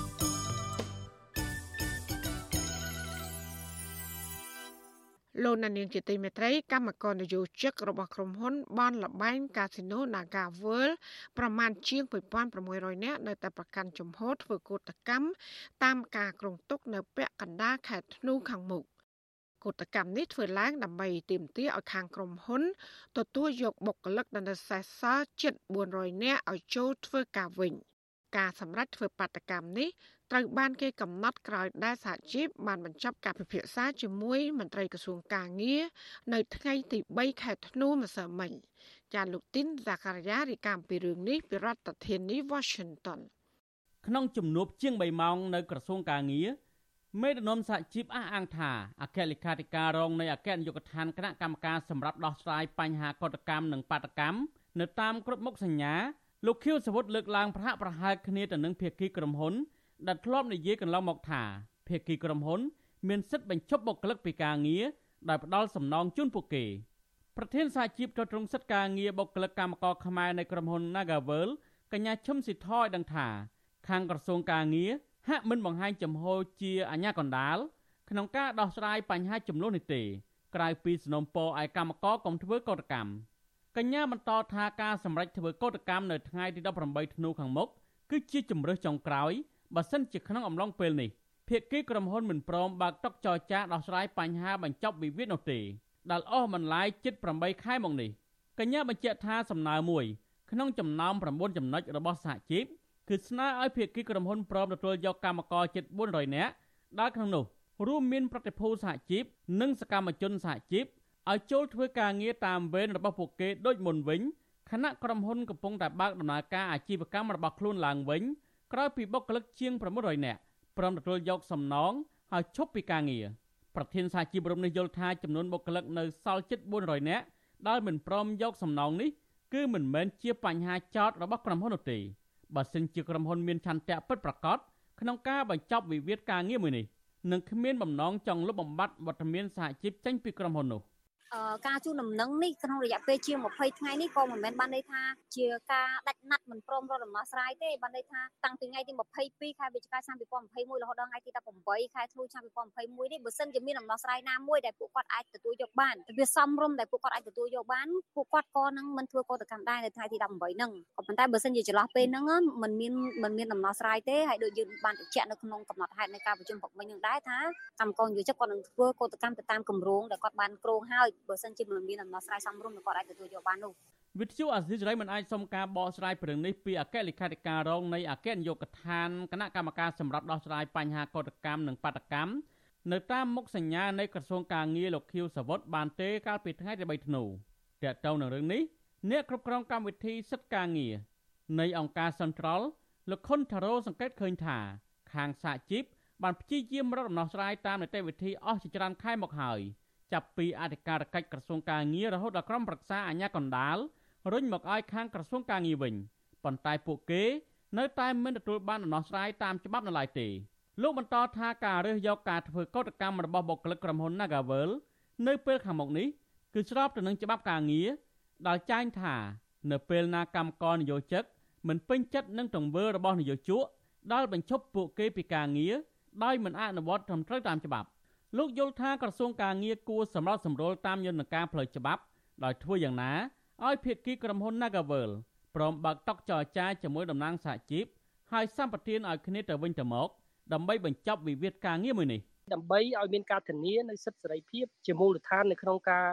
លោកនានីជាទីមេត្រីកម្មករនយោជិករបស់ក្រុមហ៊ុនបនលបែងកាស៊ីណូ Naga World ប្រមាណជាង2600នាក់នៅតែប្រកាន់ជំហរធ្វើកោតកម្មតាមការគ្រោងទុកនៅពាក់កណ្ដាលខេត្តធ្នូខាងមុខកោតកម្មនេះធ្វើឡើងដើម្បីទាមទារឲ្យខាងក្រុមហ៊ុនទទួលយកបុគ្គលិកដែលនៅសេសសល់ជិត400នាក់ឲ្យចូលធ្វើការវិញ ការសម្រេចធ្វើបាតកម្មនេះ ត្រូវបានគេកំណត់ក្រោយដែលសហជីពបានបញ្ចប់ការពិភាក្សាជាមួយមន្ត្រីក្រសួងកាងារនៅថ្ងៃទី3ខែធ្នូម្សិលមិញចាលោកទីនសាការីយ៉ារីកាំពីរឿងនេះពីរដ្ឋធានី Washington ក្នុងជំនួបជាង3ម៉ោងនៅក្រសួងកាងារមេដឹកនាំសហជីពអះអាងថាអគ្គលេខាធិការរងនៃអគ្គនាយកដ្ឋានគណៈកម្មការសម្រាប់ដោះស្រាយបញ្ហាកតកម្មនិងបាតកម្មនៅតាមគ្រប់មុខសញ្ញាលោកខៀវសវុតលើកឡើងប្រហាក់ប្រហែលគ្នាទៅនឹងភាគីក្រុមហ៊ុន ដែលធ្លាប់និយាយកន្លងមកថាភាគីក្រុមហ៊ុន មានសិទ្ធិបញ្ឈប់បុគ្គលិកពីការងារដោយផ្ដាល់សំណងជូនពួកគេប្រធានសហជីពទៅត្រង់សិទ្ធិការងារបុគ្គលិកកម្មករខ្មែរនៅក្រុមហ៊ុន Nagavel កញ្ញាឈឹមស៊ីថយដឹងថាខាងក្រសួងការងារហាក់មិនបង្ហាញចំហជាអញ្ញាកណ្ដាលក្នុងការដោះស្រាយបញ្ហាចំនួននេះទេក្រៅពីสนំពរឲ្យកម្មករកុំធ្វើកោតកម្មកញ្ញាបន្តថាការសម្រេចធ្វើកោតកម្មនៅថ្ងៃទី18ធ្នូខាងមុខគឺជាជំរើសចុងក្រោយ បើសិនជាក្នុងអំឡុងពេលនេះភាគីក្រុមហ៊ុនមិនព្រមបើកតុចរចាដោះស្រាយបញ្ហាបញ្ចប់វិវាទនោះទេដែលអស់បន្លាយជិត8ខែមកនេះកញ្ញាបញ្ជាក់ថាសំណើមួយក្នុងចំណោម9ចំណុចរបស់សហជីពគឺស្នើឲ្យភាគីក្រុមហ៊ុនព្រមទទួលយកកម្មករជិត400នាក់ដែលក្នុងនោះរួមមានប្រតិភូសហជីពនិងសកម្មជនសហជីពឲ្យចូលធ្វើការងារតាមវេនរបស់ពួកគេដូចមុនវិញខណៈក្រុមហ៊ុនកំពុងតែបើកដំណើរការអាជីវកម្មរបស់ខ្លួនឡើងវិញ ក្រោយពីបុគ្គលិកជាង900នាក់ព្រមទទួលយកសំណងហើយឈប់ពីការងារប្រធានសហជីពរំនេះយល់ថាចំនួនបុគ្គលិកនៅសល់ជិត400នាក់ដែលមិនព្រមយកសំណងនេះគឺមិនមែនជាបញ្ហាចោតរបស់ក្រុមហ៊ុននោះទេបើសិនជាក្រុមហ៊ុនមានឆន្ទៈពិតប្រាកដក្នុងការបញ្ចប់វិវាទការងារមួយនេះនឹងគ្មានបំណងចង់លុបបំបាត់វត្តមានសហជីពចេញពីក្រុមហ៊ុននោះ ការជូនដំណឹងនេះក្នុងរយៈពេលជាង20ថ្ងៃនេះក៏មិនមែនបានន័យថាជាការដាច់ណាត់មិនព្រមរកដំណោះស្រាយទេបានន័យថាតាំងពីថ្ងៃទី22ខែវិច្ឆិកាឆ្នាំ2021រហូតដល់ថ្ងៃទី18ខែធ្នូឆ្នាំ2021នេះបើសិនជាមានដំណោះស្រាយណាមួយដែលពួកគាត់អាចទទួលយកបានវាសមរម្យដែលពួកគាត់អាចទទួលយកបានពួកគាត់ក៏នឹងមិនធ្វើកតកម្មដែរនៅថ្ងៃទី18ហ្នឹងក៏ប៉ុន្តែបើសិនជាចន្លោះពេលហ្នឹងมันមានมันមានដំណោះស្រាយទេហើយដូចយើងបានបញ្ជាក់នៅក្នុងកំណត់ហេតុនៃការប្រជុំពុកមិញហ្នឹងដែរថាកម្មករយុវជនគាត់នឹងធ្វើកតកម្មទៅតាមគម្រោងដែលគាត់បានគ្រោងហើយ បើសិនជាមិនមានដំណោះស្រាយសមរម្យគាត់អាចទទួលយកបាននោះវិទ្យុអាស៊ីសេរីមិនអាចសុំការបកស្រាយព្រឹងនេះពីអគ្គលេខាធិការរងនៃអគ្គនាយកដ្ឋានគណៈកម្មការសម្រាប់ដោះស្រាយបញ្ហាកតកម្មនិងបាតកម្មនៅតាមមុខសញ្ញានៃក្រសួងការងារលោកខៀវសវុតបានទេកាលពីថ្ងៃទី3ធ្នូតើតើនឹងរឿងនេះអ្នកគ្រប់គ្រងកម្មវិធីសិទ្ធិការងារនៃអង្គការ Central លោកខុនថារ៉ូសង្កេតឃើញថា ខាងសហជីពបានព្យាយាមរកដំណោះស្រាយតាមនីតិវិធីអស់ជាច្រើនខែមកហើយ។ ចាប់ពីអធិការកិច្ចក្រសួងការងាររហូតដល់ក្រុមប្រឹក្សាអាជ្ញាកណ្ដាលរុញមកឲ្យខាងក្រសួងការងារវិញប៉ុន្តែពួកគេនៅតែមិនទទួលបានដំណោះស្រាយតាមច្បាប់នៅឡើយទេលោកបន្តថាការរើសយកការធ្វើកោតកម្មរបស់បុគ្គលិកក្រុមហ៊ុន Nagavel នៅពេលខាងមុខនេះគឺស្របទៅនឹងច្បាប់ការងារដែលចែងថា នៅពេលណាកម្មករនយោជិកមិនពេញចិត្តនឹងទង្វើរបស់នយោជកដែលបញ្ឈប់ពួកគេពីការងារដោយមិនអនុវត្តត្រឹមត្រូវតាមច្បាប់ លោកយល់ថាក្រសួងការងារគួរសម្រាប់សម្រួលតាមយន្តការផ្លូវច្បាប់ដោយធ្វើយ៉ាងណាឲ្យភាគីក្រុមហ៊ុន Nagavel ព្រមបើកតុចរចាជាមួយតំណាងសហជីពហើយសម្បទានឲ្យគ្នាទៅវិញទៅមកដើម្បីបញ្ចប់វិវាទការងារមួយនេះដើម្បីឲ្យមានការធានានៅសិទ្ធិសេរីភាពជាមូលដ្ឋាននៅក្នុងការ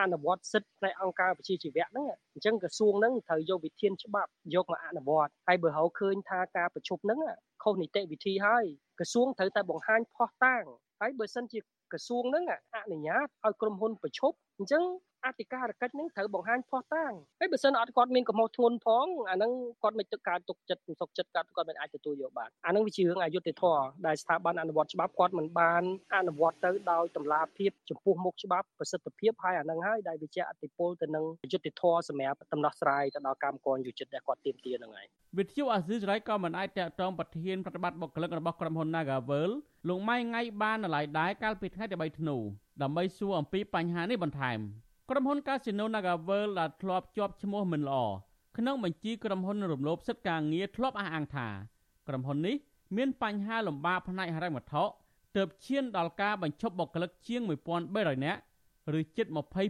អនុវត្តសិទ្ធិផ្នែកអង្គការវិជាជីវៈហ្នឹងអញ្ចឹងក្រសួងហ្នឹងត្រូវយកវិធានច្បាប់យកមកអនុវត្តហើយបើហៅឃើញថាការប្រជុំហ្នឹងខុសនីតិវិធីហើយក្រសួងត្រូវតែបង្ហាញផុសតាង ហើយបើសិនជាក្រសួងហ្នឹងអនុញ្ញាតឲ្យក្រុមហ៊ុនប្រឈប់អញ្ចឹងអធិការកិច្ចនឹងត្រូវបង្ហាញផុសតាងហើយបើសិនអត់គាត់មានកំហុសធ្ងន់ផងអាហ្នឹងគាត់មិនទឹកការទុកចិត្តសុខចិត្តគាត់គាត់មិនអាចទទួលយកបានអាហ្នឹងវាជារឿងអយុត្តិធម៌ដែលស្ថាប័នអនុវត្តច្បាប់គាត់មិនបានអនុវត្តទៅដោយតម្លាភាពចំពោះមុខច្បាប់ប្រសិទ្ធភាពហើយអាហ្នឹងហើយដែលវាជាអតិពលទៅនឹងយុត្តិធម៌សម្រាប់ដំណោះស្រាយទៅដល់កម្មករយុចិត្តដែលគាត់ទាមទារហ្នឹងហើយវិទ្យុអាស៊ីសេរីក៏មិនអាចតាក់ទងប្រធានប្រតិបត្តិបុគ្គលិករបស់ក្រុមហ៊ុន Nagavel លោកម៉ៃងៃបាននៅឡើយដែរកាលពីថ្ងៃទី3ធ្នូដើម្បីសួរអំពីបញ្ហានេះបន្ថែមក្រុមហ៊ុន Casino NagaWorld ដែលធ្លាប់ជាប់ឈ្មោះមិនល្អក្នុងបញ្ជីក្រុមហ៊ុនរំលោភសិទ្ធិការងារធ្លាប់អះអាងថាក្រុមហ៊ុននេះមានបញ្ហាលំបាកផ្នែកហិរញ្ញវត្ថុទើបឈានដល់ការបញ្ឈប់បុគ្គលិកជាង1300នាក់ឬជិត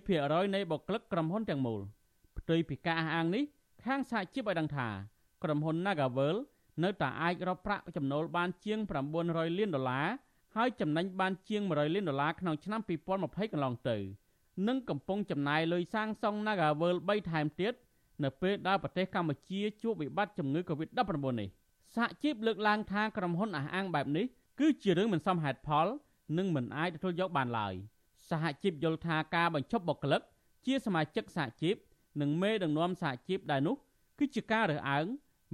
20%នៃបុគ្គលិកក្រុមហ៊ុនទាំងមូលផ្ទុយពីការអះអាងនេះខាងសហជីពឲ្យដឹងថាក្រុមហ៊ុន Nagavel នៅតែអាចរកប្រាក់ចំណូលបានជាង900លានដុល្លារហើយចំណេញបានជាង100លានដុល្លារក្នុងឆ្នាំ2020កន្លងទៅនិងកំពុងចំណាយលុយសាងសង់ Nagavel 3ថែមទៀតនៅពេលដែលប្រទេសកម្ពុជាជួបវិបត្តិជំងឺ Covid-19 នេះសហជីពលើកឡើងថាក្រុមហ៊ុនអះអាងបែបនេះគឺជារឿងមិនសមហេតុផល និងមិនអាចទទួលយកបានឡើយសហជីពយល់ថាការបញ្ឈប់បុគ្គលិកជាសមាជិកសហជីពនិងមេដឹកនាំសហជីពដែរនោះគឺជាការរើសអើង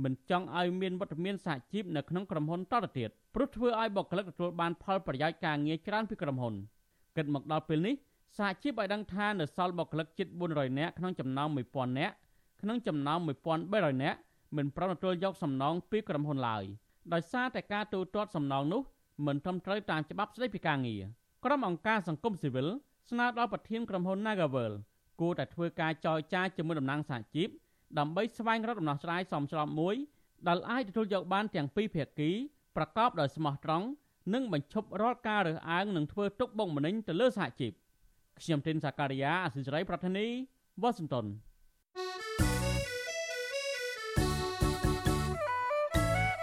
មិនចង់ឲ្យមានវត្តមានសហជីពនៅក្នុងក្រុមហ៊ុនតទៅទៀតព្រោះធ្វើឲ្យបុគ្គលិកទទួលបានផលប្រយោជន៍ការងារច្រើនពីក្រុមហ៊ុនគិតមកដល់ពេលនេះសហជីពឲ្យដឹងថានៅសល់បុគ្គលិកជិត400នាក់ក្នុងចំណោម1000នាក់ក្នុងចំណោម1300នាក់មិនប្រំទទួលយកសំណងពីក្រុមហ៊ុនឡើយដោយសារតែការទូទាត់សំណងនោះមិនត្រឹមត្រូវតាមច្បាប់ស្តីពីការងារក្រុមអង្គការសង្គមស៊ីវិលស្នើដល់ប្រធានក្រុមហ៊ុន Nagavel គួរតែធ្វើការចរចាជាមួយតំណាងសហជីព ដើម្បីស្វែងរកដំណោះស្រាយសមស្របមួយដែលអាចទទួលយកបានទាំងពីរភាគីប្រកបដោយស្មោះត្រង់និងបញ្ឈប់រាល់ការរើសអើងនិងធ្វើទុកបុកម្នេញទៅលើសហជីពខ្ញុំទីនសាការីយ៉ាអសិរ័យប្រធានីវ៉ាស៊ីនតោន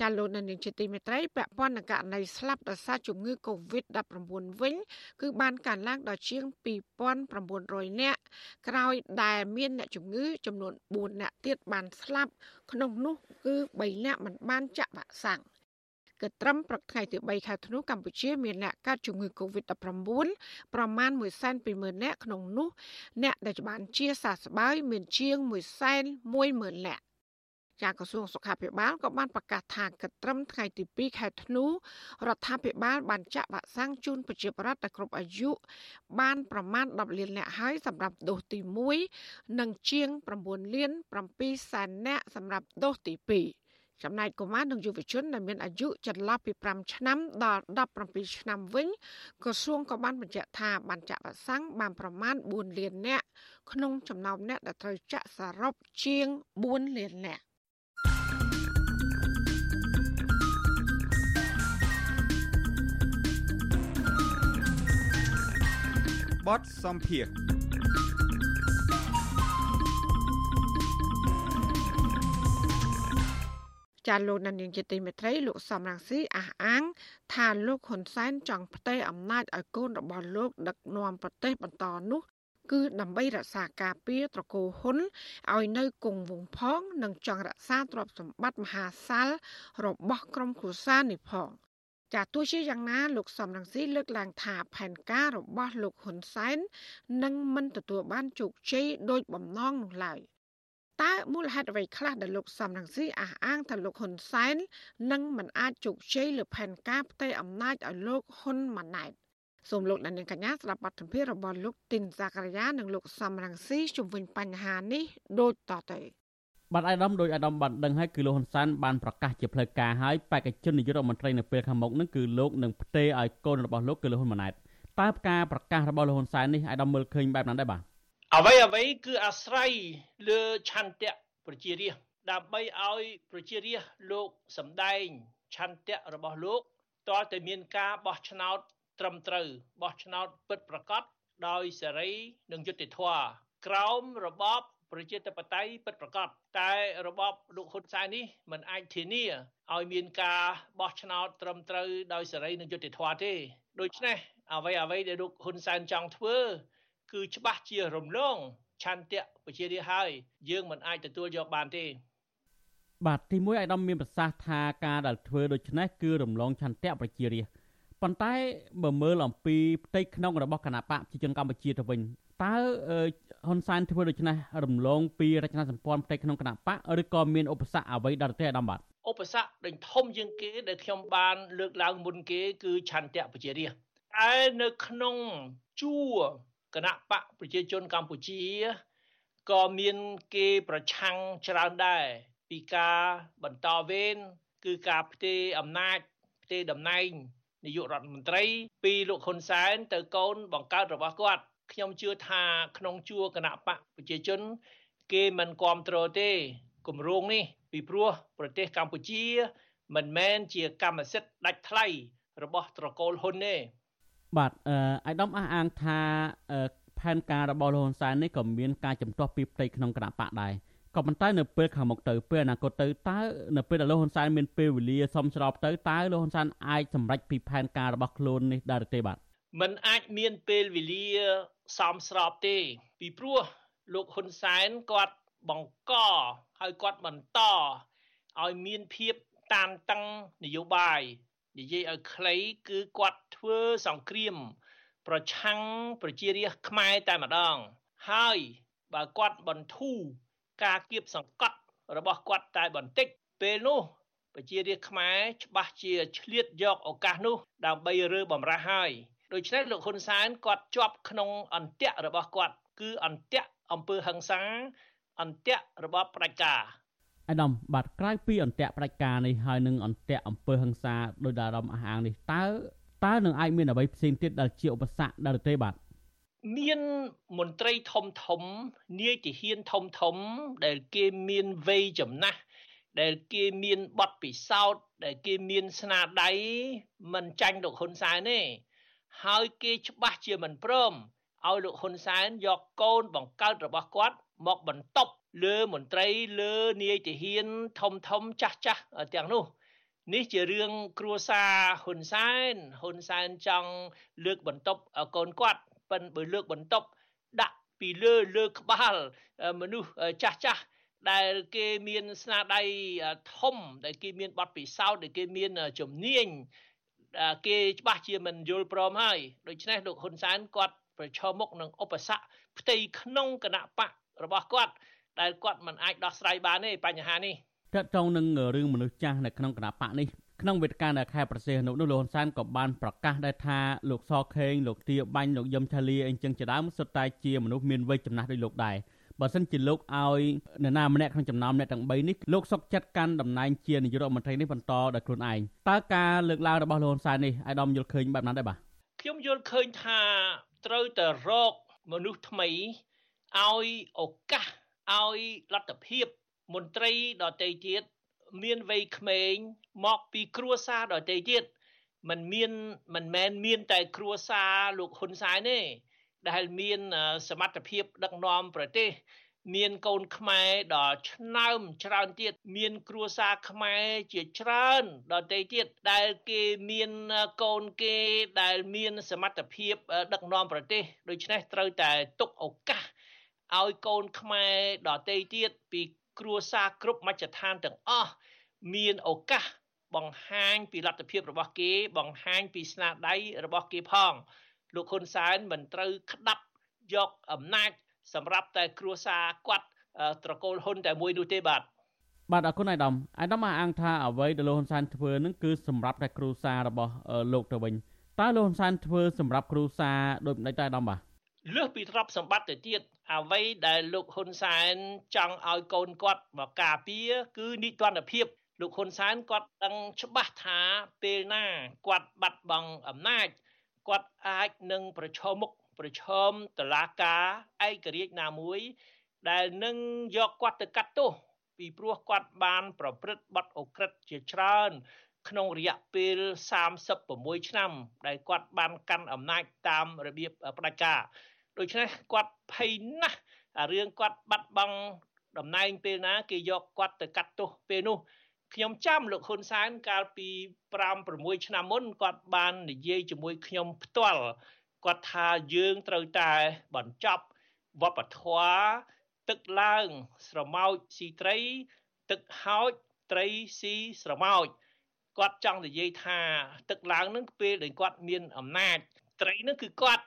ចាលោកនៅនាងជាទីមេត្រីពាក់ព័ន្ធនឹងករណីស្លាប់ដោយសារជំងឺ Covid-19 វិញ គឺបានកើនឡើងដល់ជាង2900នាក់ក្រោយដែលមានអ្នកជំងឺចំនួន4នាក់ទៀតបានស្លាប់ក្នុងនោះគឺ3នាក់មិនបានចាក់វ៉ាក់សាំងគឺត្រឹមព្រឹកថ្ងៃទី3ខែធ្នូកម្ពុជាមានអ្នកកើតជំងឺ Covid-19 ប្រមាណ120,000នាក់ក្នុងនោះអ្នកដែលបានជាសះស្បើយមានជាង110,000នាក់ ចាក្រសួងសុខាភិបាលក៏បានប្រកាសថាគិតត្រឹមថ្ងៃទី2ខែធ្នូរដ្ឋាភិបាលបានចាក់វ៉ាក់សាំងជូនប្រជាពលរដ្ឋដែលគ្រប់អាយុបានប្រមាណ10លាននាក់ហើយសម្រាប់ដូសទី1និងជាង9លាន7សែននាក់សម្រាប់ដូសទី2ចំណែកកុមារនិងយុវជនដែលមានអាយុចន្លោះពី5ឆ្នាំដល់17ឆ្នាំវិញក្រសួងក៏បានបញ្ជាក់ថាបានចាក់វ៉ាក់សាំងបានប្រមាណ4លាននាក់ក្នុងចំណោមអ្នកដែលត្រូវចាក់សរុបជាង4លាននាក់ បទសំភារចាលោកនាងជាទីមេត្រីលោកសំរងស៊ីអះអាង ថាលោកហ៊ុនសែនចង់ផ្ទេរអំណាចឲ្យកូនរបស់លោក ដឹកនាំប្រទេសបន្តនោះ គឺដើម្បីរក្សាការពារត្រកូលហ៊ុនឲ្យនៅគង់វង្សផង និងចង់រក្សាទ្រព្យសម្បត្តិមហាសាលរបស់ក្រុមគ្រួសារនេះផង ចាទោះជាយ៉ាងណាលោកសំរងស៊ីលើកឡើងថាផែនការរបស់លោកហ៊ុនសែននឹងមិនទទួលបានជោគជ័យដោយបំណងនោះឡើយតើមូលហេតុអ្វីខ្លះដែលលោកសំរងស៊ីអះអាងថាលោកហ៊ុនសែននឹងមិនអាចជោគជ័យលើផែនការផ្ទៃអំណាចឲ្យលោកហ៊ុនម៉ាណែតសូមលោកដានៀងកញ្ញាស្ដាប់បទសម្ភាសន៍របស់លោកទីនសាករាយានិងលោកសំរងស៊ីជុំវិញបញ្ហានេះដូចតទៅ បាទអាយដាមដោយអាដាមបានដឹងហើយគឺលោកហ៊ុនសែនបានប្រកាសជាផ្លូវការហើយបេក្ខជននាយករដ្ឋមន្ត្រីនៅពេលខាងមុខនឹងគឺលោកនឹងផ្ទេរឲ្យកូនរបស់លោកគឺលោកហ៊ុនម៉ាណែតតើការប្រកាសរបស់លោកហ៊ុនសែននេះអាយដាមមើលឃើញបែបណាដែរបាទអ្វីអ្វីគឺអាស្រ័យលើឆន្ទៈប្រជារាស្ត្រដើម្បីឲ្យប្រជារាស្ត្រលោកសម្ដែងឆន្ទៈរបស់លោកតើតែមានការបោះឆ្នោតត្រឹមត្រូវបោះឆ្នោតពិតប្រាកដដោយសេរីនិងយុត្តិធម៌ក្រោមរបប ប្រជាធិបតេយ្យពិតប្រាកដតែរបបលោកហ៊ុនសែននេះมันអាចធានាឲ្យមានការបោះឆ្នោតត្រឹមត្រូវដោយសេរីនិងយុត្តិធម៌ទេដូច្នេះអ្វីអ្វីដែលលោកហ៊ុនសែនចង់ធ្វើគឺច្បាស់ជារំលងឆន្ទៈប្រជារាស្ត្រហើយយើងមិនអាចទទួលយកបានទេបាទទីមួយអាយដាមមានប្រសាសន៍ថាការដែលធ្វើដូច្នេះគឺរំលងឆន្ទៈប្រជារាស្ត្រប៉ុន្តែបើមើលអំពីផ្ទៃក្នុងរបស់គណៈបកប្រជាជនកម្ពុជាទៅវិញ តើហ៊ុនសែនធ្វើដូច្នេះរំលងពីរចនាសម្ព័ន្ធផ្ទៃក្នុងគណៈបកឬក៏មានឧបសគ្គអ្វីដល់ទេអាដាមបាទឧបសគ្គដេញធំជាងគេដែលខ្ញុំបានលើកឡើងមុនគេគឺឆន្ទៈប្រជារាស្ត្រតែនៅក្នុងជួរគណៈបកប្រជាជនកម្ពុជាក៏មានគេប្រឆាំងច្រើនដែរពីការបន្តវេនគឺការផ្ទេរអំណាចផ្ទេរតំណែងនាយករដ្ឋមន្ត្រីពីលោកហ៊ុនសែនទៅកូនបង្កើតរបស់គាត់ ខ្ញុំជឿថាក្នុងជួរគណៈបកប្រជាជន គេមិនគ្រប់គ្រងទេគម្រោងនេះ ពីព្រោះប្រទេសកម្ពុជា មិនមែនជាកម្មសិទ្ធិដាច់ថ្លៃរបស់ត្រកូលហ៊ុនទេបាទអឺអាយដាមអះអាងថាផែនការរបស់លោកហ៊ុនសែននេះក៏មានការចំទាស់ពីផ្ទៃក្នុងគណៈបកដែរក៏ប៉ុន្តែនៅពេលខាងមុខទៅពេលអនាគតទៅតើនៅពេលដែលលោកហ៊ុនសែនមានពេលវេលាសមស្របទៅតើលោកហ៊ុនសែនអាចសម្រេចពីផែនការរបស់ខ្លួននេះដែរទេបាទ มันអាចមានពេលវេលាសមស្របទេ ពីព្រោះលោកហ៊ុនសែនគាត់បង្កហើយគាត់បន្តឲ្យមានភាពតានតឹងនយោបាយនិយាយឲ្យខ្លីគឺគាត់ធ្វើសង្គ្រាម ប្រឆាំងប្រជារាស្ត្រខ្មែរតែម្ដង ហើយបើគាត់បន្ធូរការគៀបសង្កត់របស់គាត់តែបន្តិចពេលនោះប្រជារាស្ត្រខ្មែរច្បាស់ជាឆ្លៀតយកឱកាសនោះ ដើម្បីរើបំរាស់ហើយ ដូច្នេះលោកហ៊ុនសែនគាត់ជាប់ក្នុងអន្ទាក់របស់គាត់គឺអន្ទាក់អំពើហិង្សាអន្ទាក់របបផ្ដាច់ការអាដាមបាទក្រៅពីអន្ទាក់ផ្ដាច់ការនេះហើយនឹងអន្ទាក់អំពើហិង្សាដោយដារំអះអាងនេះតើតើនឹងអាចមានអ្វីផ្សេងទៀតដែលជាឧបសគ្គដែរទេបាទមានមន្ត្រីធំធំនាយទាហានធំធំ ដែលគេមានវ័យចំណាស់ដែលគេមានបទពិសោធន៍ដែលគេមានស្នាដៃមិនចាញ់លោកហ៊ុនសែនទេ ហើយគេច្បាស់ជាមិនព្រមឲ្យលោកហ៊ុនសែនយកកូនបង្កើតរបស់គាត់មកបន្តប់លើមន្ត្រីលើនាយទាហានធំធំចាស់ចាស់ទាំងនោះនេះជារឿងគ្រួសារហ៊ុនសែនហ៊ុនសែនចង់លើកបន្ទប់កូនគាត់ប៉ិនបើលើកបន្ទប់ដាក់ពីលើលើក្បាលមនុស្សចាស់ចាស់ដែលគេមានស្នាដៃធំដែលគេមានបទពិសោធន៍ដែលគេមានជំនាញ គេច្បាស់ជាមិនយល់ព្រមហើយដូច្នេះលោកហ៊ុនសែនគាត់ប្រឈមមុខនឹងឧបសគ្គផ្ទៃក្នុងគណៈបករបស់គាត់ដែលគាត់មិនអាចដោះស្រាយបានទេបញ្ហានេះតើតងនឹងរឿងមនុស្សចាស់នៅក្នុងគណៈបកនេះក្នុងវេទិកានៅខេត្តប្រសេះនោះលោកហ៊ុនសែនក៏បានប្រកាសដែរថាលោកសខេងលោកទាបាញ់លោកយឹមឆាលីអីចឹងជាដើមសុទ្ធតែជាមនុស្សមានវ័យចំណាស់ដូចលោកដែរ បើសិនជាលោកឲ្យនរណាម្នាក់ក្នុងចំណោមអ្នកទាំង3នេះលោកសុកចិត្តកាន់តំណែងជានាយករដ្ឋមន្ត្រីនេះបន្តដោយខ្លួនឯងតើការលើកឡើងរបស់លោកហ៊ុនសែននេះអាយដាមយល់ឃើញបែបណាដែរបាទខ្ញុំយល់ឃើញថាត្រូវតែរកមនុស្សថ្មីឲ្យឱកាសឲ្យលទ្ធភាពមន្ត្រីដទៃទៀតមានវ័យក្មេងមកពីគ្រួសារដទៃទៀតมันមានមិនមែនមានតែគ្រួសារលោកហ៊ុនសែនទេ ដែលមានសមត្ថភាពដឹកនាំប្រទេស មានកូនខ្មែរដ៏ឆ្នើមច្រើនទៀតមានគ្រួសារខ្មែរជាច្រើនដទៃទៀតដែលគេមានកូនគេដែលមានសមត្ថភាពដឹកនាំប្រទេសដូច្នេះត្រូវតែទុកឱកាសឲ្យកូនខ្មែរដទៃទៀតពីគ្រួសារគ្រប់មជ្ឈដ្ឋានទាំងអស់មានឱកាសបង្ហាញពីលទ្ធភាពរបស់គេ បង្ហាញពីស្នាដៃរបស់គេផង លោកហ៊ុនសែនមិនត្រូវក្តាប់យកអំណាចសម្រាប់តែគ្រួសារគាត់ត្រកូលហ៊ុនតែមួយនោះទេបាទបាទអរគុណអាយដាមអាយដាមអាងថាអ្វីដែលលោកហ៊ុនសែនធ្វើនឹងគឺសម្រាប់តែគ្រួសាររបស់លោកទៅវិញតើលោកហ៊ុនសែនធ្វើសម្រាប់គ្រួសារដូចម្ដេចដែរអាយដាមបាទលើសពីទ្រព្យសម្បត្តិទៅទៀតអ្វីដែលលោកហ៊ុនសែនចង់ឲ្យកូនគាត់មកការពារគឺនិទានភាពលោកហ៊ុនសែនគាត់ដឹងច្បាស់ថាពេលណាគាត់បាត់បង់អំណាច គាត់អាចនឹងប្រឈមមុខប្រឈមតឡាការឯករាជ្យណាមួយ ដែលនឹងយកគាត់ទៅកាត់ទោសពីព្រោះគាត់បាន ប្រព្រឹត្តបទអូក្រិដ្ឋជាច្រើន ក្នុងរយៈពេល36ឆ្នាំ ដែលគាត់បានកាន់អំណាចតាមរបៀបផ្ដាច់ការដូច្នេះគាត់ភ័យណាស់អារឿងគាត់បាត់បង់តំណែងពេលណា គេយកគាត់ទៅកាត់ទោសពេលនោះ ខ្ញុំចាំលោកហ៊ុនសែនកាលពី5 6ឆ្នាំមុនគាត់បាននិយាយជាមួយខ្ញុំផ្ទាល់គាត់ថាយើងត្រូវតែបញ្ចប់វប្បធម៌ទឹកឡើងស្រមោចស៊ីត្រី ទឹកហោចត្រីស៊ីស្រមោចគាត់ចង់និយាយថាទឹកឡើងនឹងពេលដែលគាត់មានអំណាចត្រីនឹងគឺគាត់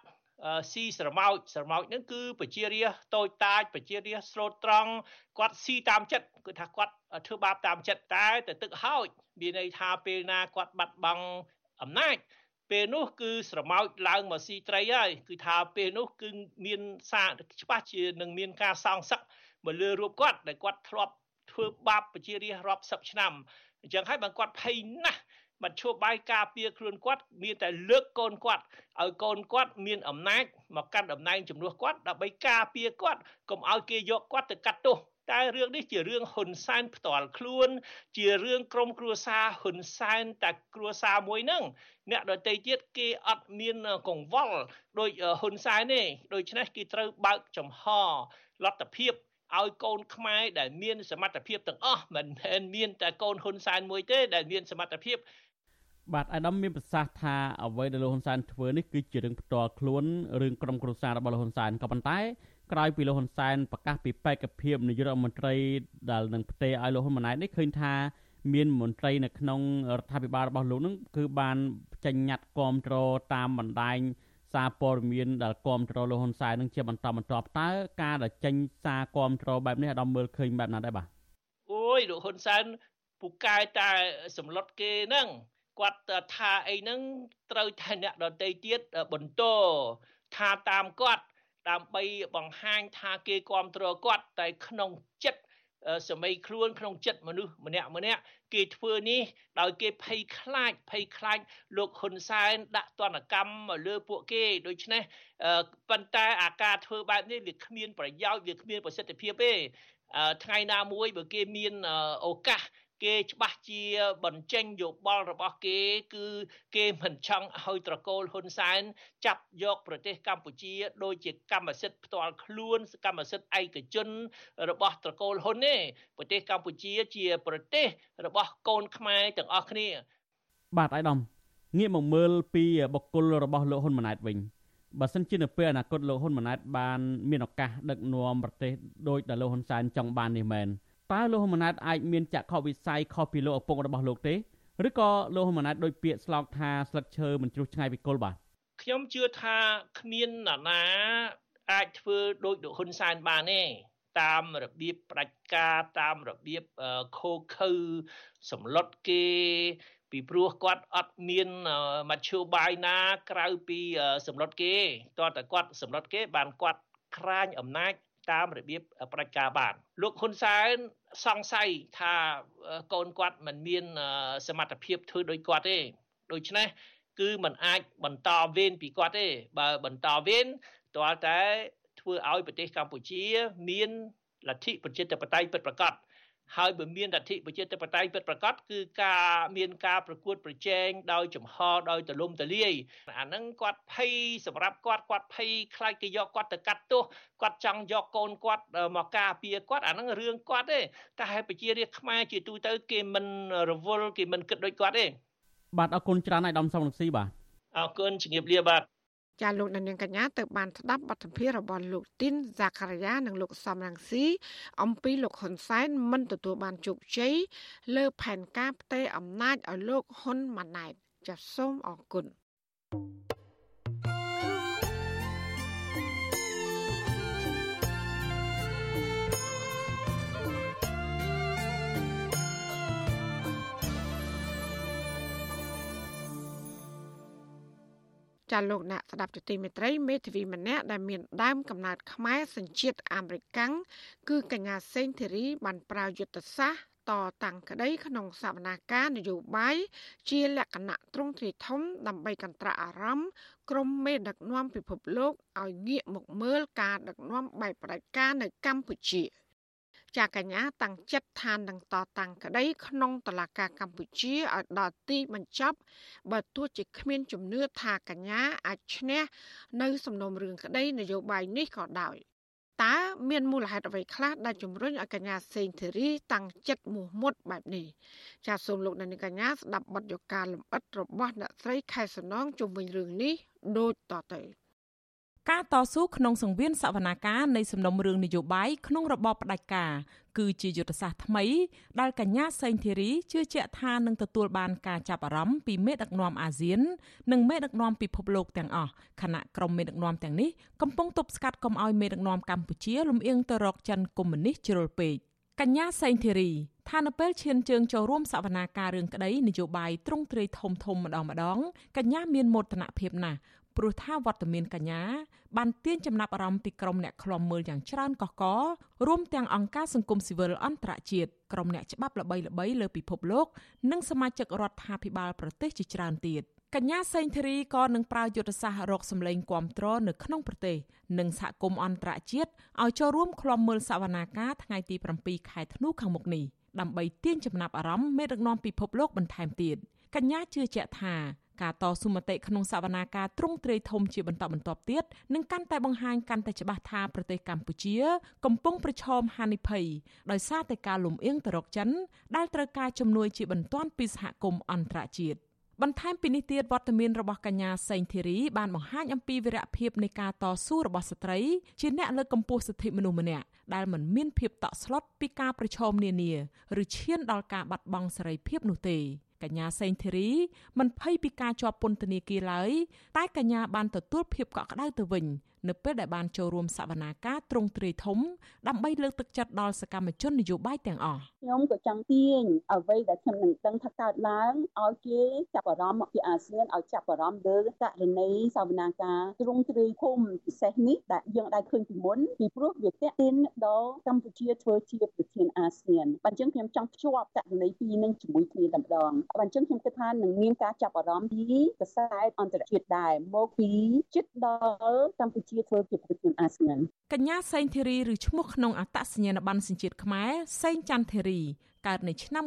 ស៊ីស្រមោចស្រមោចនឹងគឺប្រជារាស្ត្រតូចតាចប្រជារាស្ត្រស្លូតត្រង់គាត់ស៊ីតាមចិត្តគឺថាគាត់ធ្វើបាបតាមចិត្តតែទៅទឹកហោចមានន័យថាពេលណាគាត់បាត់បង់អំណាចពេលនោះគឺស្រមោចឡើងមកស៊ីត្រីហើយគឺថាពេលនោះគឺមានសារច្បាស់ជានឹងមានការសងសឹកមកលើរូបគាត់ដែលគាត់ធ្លាប់ធ្វើបាបប្រជារាស្ត្ររាប់សិបឆ្នាំអញ្ចឹងហើយបើគាត់ភ័យណាស់ មធ្យោបាយការពារខ្លួនគាត់ មានតែលើកកូនគាត់ឲ្យកូនគាត់មានអំណាចមកកាន់តំណែងជំនួសគាត់ដើម្បីការពារគាត់កុំឲ្យគេយកគាត់ទៅកាត់ទោសតែរឿងនេះជារឿងហ៊ុនសែនផ្ទាល់ខ្លួន ជារឿងក្រុមគ្រួសារហ៊ុនសែនតែគ្រួសារមួយហ្នឹងអ្នកដទៃទៀតគេអត់មានកង្វល់ដោយហ៊ុនសែនទេដូច្នេះគេត្រូវបើកចំហលទ្ធភាពឲ្យកូនខ្មែរដែលមានសមត្ថភាពទាំងអស់មិនមែនមានតែកូនហ៊ុនសែនមួយទេដែលមានសមត្ថភាព បាទអាដាមមានប្រសាសន៍ថាអ្វីដែលលោកហ៊ុនសែនធ្វើនេះគឺជារឿងផ្ទាល់ខ្លួនរឿងក្រុមគ្រួសាររបស់លោកហ៊ុនសែនក៏ប៉ុន្តែក្រោយពីលោកហ៊ុនសែនប្រកាសពីបេក្ខភាពនាយករដ្ឋមន្ត្រីដែលនឹងផ្ទេរឲ្យលោកហ៊ុនម៉ាណែតនេះឃើញថាមានមន្ត្រីនៅក្នុងរដ្ឋាភិបាលរបស់លោកនឹងគឺបានចេញញត្តិគាំទ្រតាមបណ្ដាញសារព័ត៌មានដែលគាំទ្រលោកហ៊ុនសែននឹងជាបន្តបន្ទាប់តើការដែលចេញសារគាំទ្របែបនេះអាដាមមើលឃើញបែបណាដែរបាទអូយលោកហ៊ុនសែនពូកែតែសម្លុតគេហ្នឹង គាត់ថាអីហ្នឹងត្រូវតែអ្នកដតីទៀតបន្តថាតាមគាត់ដើម្បីបង្ហាញថាគេគ្រប់គ្រងគាត់តែក្នុងចិត្តសម័យខ្លួនក្នុងចិត្តមនុស្សម្នាក់ម្នាក់គេធ្វើនេះដោយគេភ័យខ្លាចភ័យខ្លាចលោកហ៊ុនសែនដាក់ទណ្ឌកម្មមកលើពួកគេដូច្នេះប៉ុន្តែអាការធ្វើបែបនេះវាគ្មានប្រយោជន៍វាគ្មានប្រសិទ្ធភាពទេថ្ងៃណាមួយបើគេមានឱកាស គេច្បាស់ជាបញ្ចេញយោបល់របស់គេ គឺគេមិនចង់ឲ្យត្រកូលហ៊ុនសែនចាប់យកប្រទេសកម្ពុជាដូចជាកម្មសិទ្ធិផ្ទាល់ខ្លួនកម្មសិទ្ធិឯកជន របស់ត្រកូលហ៊ុនទេប្រទេសកម្ពុជាជាប្រទេសរបស់កូនខ្មែរទាំងអស់គ្នា បាទអាយដាមងាកមកមើលពីបុគ្គលរបស់លោកហ៊ុនម៉ាណែតវិញបើសិនជានៅពេលអនាគតលោកហ៊ុនម៉ាណែតបានមានឱកាសដឹកនាំប្រទេសដោយដែលលោកហ៊ុនសែនចង់បាននេះមែន តើលោកហ៊ុនម៉ាណែតអាចមានចក្ខុវិស័យខុសពីលោកឪពុករបស់លោកទេឬក៏លោកហ៊ុនម៉ាណែតដោយពាក្យស្លោកថាស្លឹកឈើមិនជ្រុះឆ្ងាយពីគល់បាទខ្ញុំជឿថាគ្មាននរណាអាចធ្វើដូចលោកហ៊ុនសែនបានទេតាមរបៀបផ្ដាច់ការតាមរបៀបខូខើសម្លុតគេ ពីព្រោះគាត់អត់មានមធ្យោបាយណា ក្រៅពីសម្លុតគេតើតើគាត់សម្លុតគេបានគាត់ក្រាញអំណាចតាមរបៀបផ្ដាច់ការបានលោកហ៊ុនសែន សង្ស័យថាកូនគាត់មិនមានសមត្ថភាពធ្វើដូចគាត់ទេដូច្នេះគឺมันអាចបន្តវេនពីគាត់ទេបើបន្តវេនតើតែធ្វើឲ្យប្រទេសកម្ពុជា មានលទ្ធិប្រជាធិបតេយ្យពិតប្រាកដ ហើយបើមានលទ្ធិប្រជាធិបតេយ្យពិតប្រាកដគឺការមានការប្រកួតប្រជែងដោយចំហដោយទលំទលាយអាហ្នឹងគាត់ភ័យសម្រាប់គាត់គាត់ភ័យខ្លាចគេយកគាត់ទៅកាត់ទោសគាត់ចង់យកកូនគាត់មកការពារគាត់អាហ្នឹងរឿងគាត់ទេតែប្រជារាស្ត្រខ្មែរជាទូទៅគេមិនរវល់គេមិនគិតដូចគាត់ទេបាទអរគុណច្រើនឯកឧត្តមសំរងស៊ីបាទអរគុណជំរាបលាបាទ ចាលោកនាងកញ្ញាទៅបានស្ដាប់បទសម្ភាសន៍របស់លោកទីនហ្សាការីយ៉ានិងលោកសំរងស៊ីអំពីលោកហ៊ុនសែនមិនទទួលបានជោគជ័យលើផែនការផ្ទេរអំណាចឲ្យលោកហ៊ុនម៉ាណែតចាសសូមអរគុណ thank you ចាលោកអ្នកស្ដាប់ទទីមេត្រីមេធាវីម្នាក់ដែលមានដើមកំណើតខ្មែរសញ្ជាតិអាមេរិកាំងគឺកញ្ញាសេងធីរីបានប្រើយុទ្ធសាស្ត្រតតាំងក្តីក្នុងសវនាការនយោបាយជាលក្ខណៈទ្រង់ទ្រាយធំដើម្បីកន្ត្រាក់អារម្មណ៍ក្រុមមេដឹកនាំពិភពលោកឲ្យងាកមកមើលការដឹកនាំបែបផ្ដាច់ការនៅកម្ពុជា។ ចាកញ្ញាតាំងចិត្តឋាននឹងតតាំងក្តីក្នុងតឡាការកម្ពុជាឲ្យដល់ទីបញ្ចប់បើទោះជាគ្មានជំនឿថាកញ្ញាអាចឈ្នះនៅសំណុំរឿងក្តីនយោបាយនេះក៏ដោយតើមានមូលហេតុអ្វីខ្លះដែលជំរុញឲ្យកញ្ញាសេងធីរីតាំងចិត្តមោះមុតបែបនេះចាសសូមលោកអ្នកនាងកញ្ញាស្ដាប់បទយកាលំអិតរបស់អ្នកស្រីខែសំណងជុំវិញរឿងនេះដូចតទៅ ការតស៊ូក្នុងសង្វៀនសវនាការនៃសំណុំរឿងនយោបាយក្នុងរបបផ្ដាច់ការគឺជាយុទ្ធសាស្ត្រថ្មីដែលកញ្ញាសេងធីរីជឿជាក់ថានឹងទទួលបានការចាប់អារម្មណ៍ពីមេដឹកនាំអាស៊ាន និងមេដឹកនាំពិភពលោកទាំងអស់ខណៈក្រុមមេដឹកនាំទាំងនេះកំពុងទប់ស្កាត់កុំឲ្យមេដឹកនាំកម្ពុជាលំអៀងទៅរកចិនកុម្មុយនីសជ្រុលពេកកញ្ញាសេងធីរីថានៅពេលឈានជើងចូលរួមសវនាការរឿងក្តីនយោបាយទ្រង់ទ្រាយធំធំម្ដងម្ដងកញ្ញាមានមោទនភាពណាស់ ព្រោះថាវត្តមានកញ្ញាបានទាញចំណាប់អារម្មណ៍ពីក្រុមអ្នកខ្លំមើលយ៉ាងច្រើនកកករួមទាំងអង្គការសង្គមស៊ីវិលអន្តរជាតិក្រុមអ្នកច្បាប់ល្បីៗលើពិភពលោក និងសមាជិករដ្ឋាភិបាលប្រទេសជាច្រើនទៀតកញ្ញាសេងធីរីក៏នឹងប្រើយុទ្ធសាស្ត្ររកសម្លេងគាំទ្រនៅក្នុងប្រទេសនិងសហគមន៍អន្តរជាតិឲ្យចូលរួមក្លំមើលសវនាការថ្ងៃទី7ខែធ្នូខាងមុខនេះដើម្បីទាញចំណាប់អារម្មណ៍មេដឹកនាំពិភពលោកបន្ថែមទៀតកញ្ញាជឿជាក់ថា ការតស៊ូមតិក្នុងសវនាការទ្រង់ទ្រាយធំជាបន្តបន្ទាប់ទៀតនឹងកាន់តែបង្ហាញកាន់តែច្បាស់ថាប្រទេសកម្ពុជា កំពុងប្រឈមហានិភ័យដោយសារតែការលំអៀងទៅរកចិនដែលត្រូវការជំនួយជាបន្ទាន់ពីសហគមន៍អន្តរជាតិបន្ថែមពីនេះទៀតវត្តមានរបស់កញ្ញាសេងធីរីបានបង្ហាញអំពីវីរភាពនៃការតស៊ូរបស់ស្ត្រីជាអ្នកលើកកម្ពស់សិទ្ធិមនុស្សម្នាក់ដែលមិនមានភាពតក់ស្លុតពីការប្រឈមនានាឬឈានដល់ការបាត់បង់សេរីភាពនោះទេ កញ្ញាសេងធីរីមិនភ័យពីការជាប់ពន្ធនាគារឡើយតែកញ្ញាបានទទួលភាពកក់ក្ដៅទៅវិញ នៅពេលដែលបានចូលរួមសវនាការទ្រង់ទ្រាយធំដើម្បីលើកទឹកចិត្តដល់សកម្មជននយោបាយទាំងអស់ខ្ញុំក៏ចង់ទាញអ្វីដែលខ្ញុំនឹងដឹងថាកើតឡើងឲ្យគេចាប់អារម្មណ៍ពីអាស៊ានឲ្យចាប់អារម្មណ៍លើករណីសវនាការទ្រង់ទ្រាយធំពិសេសនេះដែលយើងដែលឃើញពីមុនពីព្រោះវាតាក់ទាញដល់កម្ពុជាធ្វើជាប្រធានអាស៊ានបើអញ្ចឹងខ្ញុំចង់ភ្ជាប់ករណីពីរនឹងជាមួយគ្នាតែម្ដងបើអញ្ចឹងខ្ញុំគិតថានឹងមានការចាប់អារម្មណ៍ពីខ្សែអន្តរជាតិដែរមកពីចិត្តដល់កម្ពុជាជាធ្វើជាប្រធានអាស៊ានកញ្ញាសេងធីរីឬឈ្មោះក្នុងអត្តសញ្ញាណប័ណ្ណសញ្ជាតិខ្មែរសេងច័ន្ទធីរីកើតនៅឆ្នាំ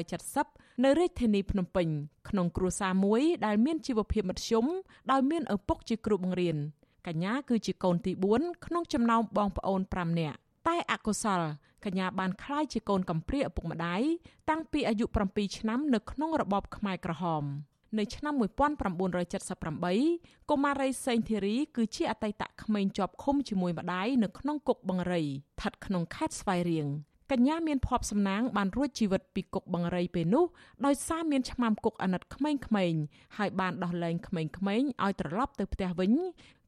1970នៅរាជធានីភ្នំពេញក្នុងគ្រួសារមួយដែលមានជីវភាពមធ្យមដោយមានឪពុកជាគ្រូបង្រៀនកញ្ញាគឺជាកូនទី4ក្នុងចំណោមបងប្អូន5នាក់តែអកុសលកញ្ញាបានក្លាយជាកូនកំព្រាឪពុកម្ដាយតាំងពីអាយុ7ឆ្នាំនៅក្នុងរបបខ្មែរក្រហម។ នៅឆ្នាំ1978កុមារីសេងធីរីគឺជាអតីតក្មេងជាប់ឃុំជាមួយម្ដាយនៅក្នុងគុកបង្រីស្ថិតក្នុងខេត្តស្វាយរៀងកញ្ញាមានភ័ព្វសំណាងបានរួចជីវិតពីគុកបង្រីពេលនោះដោយសារមានឆ្មាំគុកអាណត្តិក្មេងៗហើយបានដោះលែងក្មេងៗឲ្យត្រឡប់ទៅផ្ទះវិញ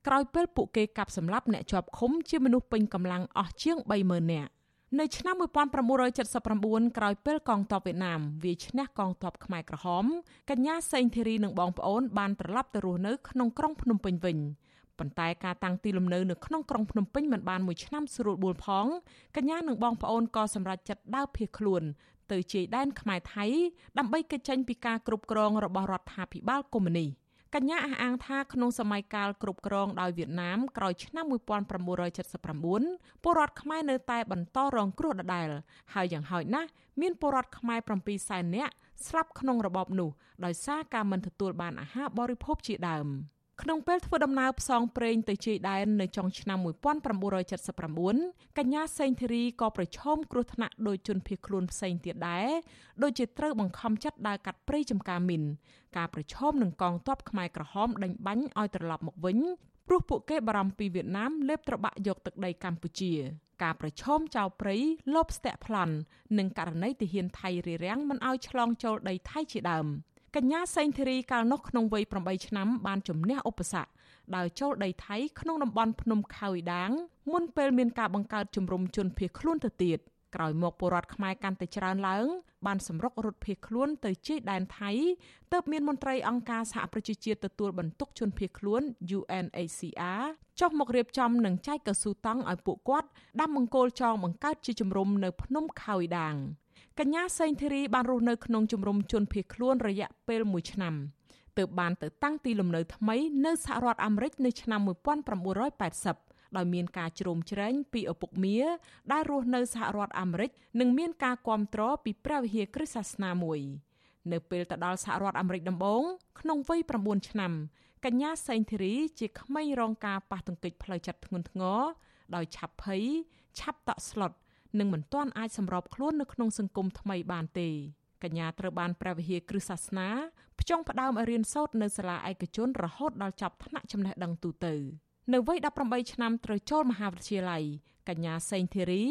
ក្រោយពេលពួកគេកាប់សម្លាប់អ្នកជាប់ឃុំជាមនុស្សពេញកម្លាំងអស់ជាង30000នាក់ នៅឆ្នាំ1979ក្រោយពេលកងទ័ពវៀតណាមវាយឈ្នះកងទ័ពខ្មែរក្រហមកញ្ញាសេងធីរីនិងបងប្អូនបានត្រឡប់ទៅរស់នៅក្នុងក្រុងភ្នំពេញវិញប៉ុន្តែការតាំងទីលំនៅនៅក្នុងក្រុងភ្នំពេញមិនបានមួយឆ្នាំស្រួលបួលផងកញ្ញានិងបងប្អូនក៏សម្រេចចិត្តដើរភៀសខ្លួនទៅជាយដែនខ្មែរថៃដើម្បីកិច្ចចេញពីការគ្រប់គ្រងរបស់រដ្ឋាភិបាលកុម្មុយនីស កញ្ញាអះអាងថាក្នុងសម័យកាលគ្រប់គ្រងដោយវៀតណាមក្រោយឆ្នាំ1979ពលរដ្ឋខ្មែរនៅតែបន្តរងគ្រោះដដែលហើយយ៉ាងហោចណាស់មានពលរដ្ឋខ្មែរ7សែននាក់ស្លាប់ក្នុងរបបនោះដោយសារការមិនទទួលបានអាហារបរិភោគជាដើម។ ក្នុងពេលធ្វើដំណើរផ្សងព្រេងទៅជាយដែននៅចុងឆ្នាំ1979កញ្ញាសេងធីរីក៏ប្រឈមគ្រោះថ្នាក់ដោយជនភៀសខ្លួនផ្សេងទៀតដែរដូចជាត្រូវបង្ខំចិត្តដើរកាត់ព្រៃចំការមីនការប្រឈមនឹងកងទ័ពខ្មែរក្រហមដេញបាញ់ឲ្យត្រឡប់មកវិញព្រោះពួកគេបារម្ភពីវៀតណាមលេបត្របាក់យកទឹកដីកម្ពុជាការប្រឈមចោលព្រៃលបស្ទាក់ប្លន់និងករណីទាហានថៃរារាំងមិនឲ្យឆ្លងចូលដីថៃជាដើម។ កញ្ញាសេងធីរីកាលនោះក្នុងវ័យ8ឆ្នាំបានជំនះឧបសគ្គដោយចូលដីថៃក្នុងតំបន់ភ្នំខៅដាងមុនពេលមានការបង្កើតជំរំជនភៀសខ្លួនទៅទៀតក្រោយមកពលរដ្ឋខ្មែរកាន់តែច្រើនឡើង បានសម្រុករត់ភៀសខ្លួនទៅជាយដែនថៃទើបមានមន្ត្រីអង្គការសហប្រជាជាតិទទួលបន្ទុកជនភៀសខ្លួន UNHCR ចុះមករៀបចំនិងចែកកស៊ូតង់ឲ្យពួកគាត់ដាំបង្គោលចងបង្កើតជាជំរំនៅភ្នំខៅដាង កញ្ញាសេងធីរីបានរស់នៅក្នុងជំរំជនភៀសខ្លួនរយៈពេល1ឆ្នាំទើបបានទៅតាំងទីលំនៅថ្មីនៅសហរដ្ឋអាមេរិកនៅឆ្នាំ1980ដោយមានការជ្រោមជ្រែងពីឪពុកមាដែលរស់នៅសហរដ្ឋអាមេរិកនិងមានការគ្រប់គ្រងពីព្រះវិហារគ្រិស្តសាសនាមួយនៅពេលទៅដល់សហរដ្ឋអាមេរិកដំបូងក្នុងវ័យ9ឆ្នាំកញ្ញាសេងធីរីជាក្មេងរងការប៉ះទង្គិចផ្លូវចិត្តធ្ងន់ធ្ងរដោយឆាប់ភ័យឆាប់តក់ស្លុត និងមិនទាន់អាចសម្របខ្លួននៅក្នុងសង្គមថ្មីបានទេកញ្ញាត្រូវបានព្រះវិហារគ្រឹះសាសនាផ្ចង់ផ្ដើមឲ្យរៀនសូត្រនៅសាលាឯកជនរហូតដល់ចប់ថ្នាក់ចំណេះដឹងទូទៅនៅវ័យ18ឆ្នាំត្រូវចូលមហាវិទ្យាល័យកញ្ញាសេងធីរី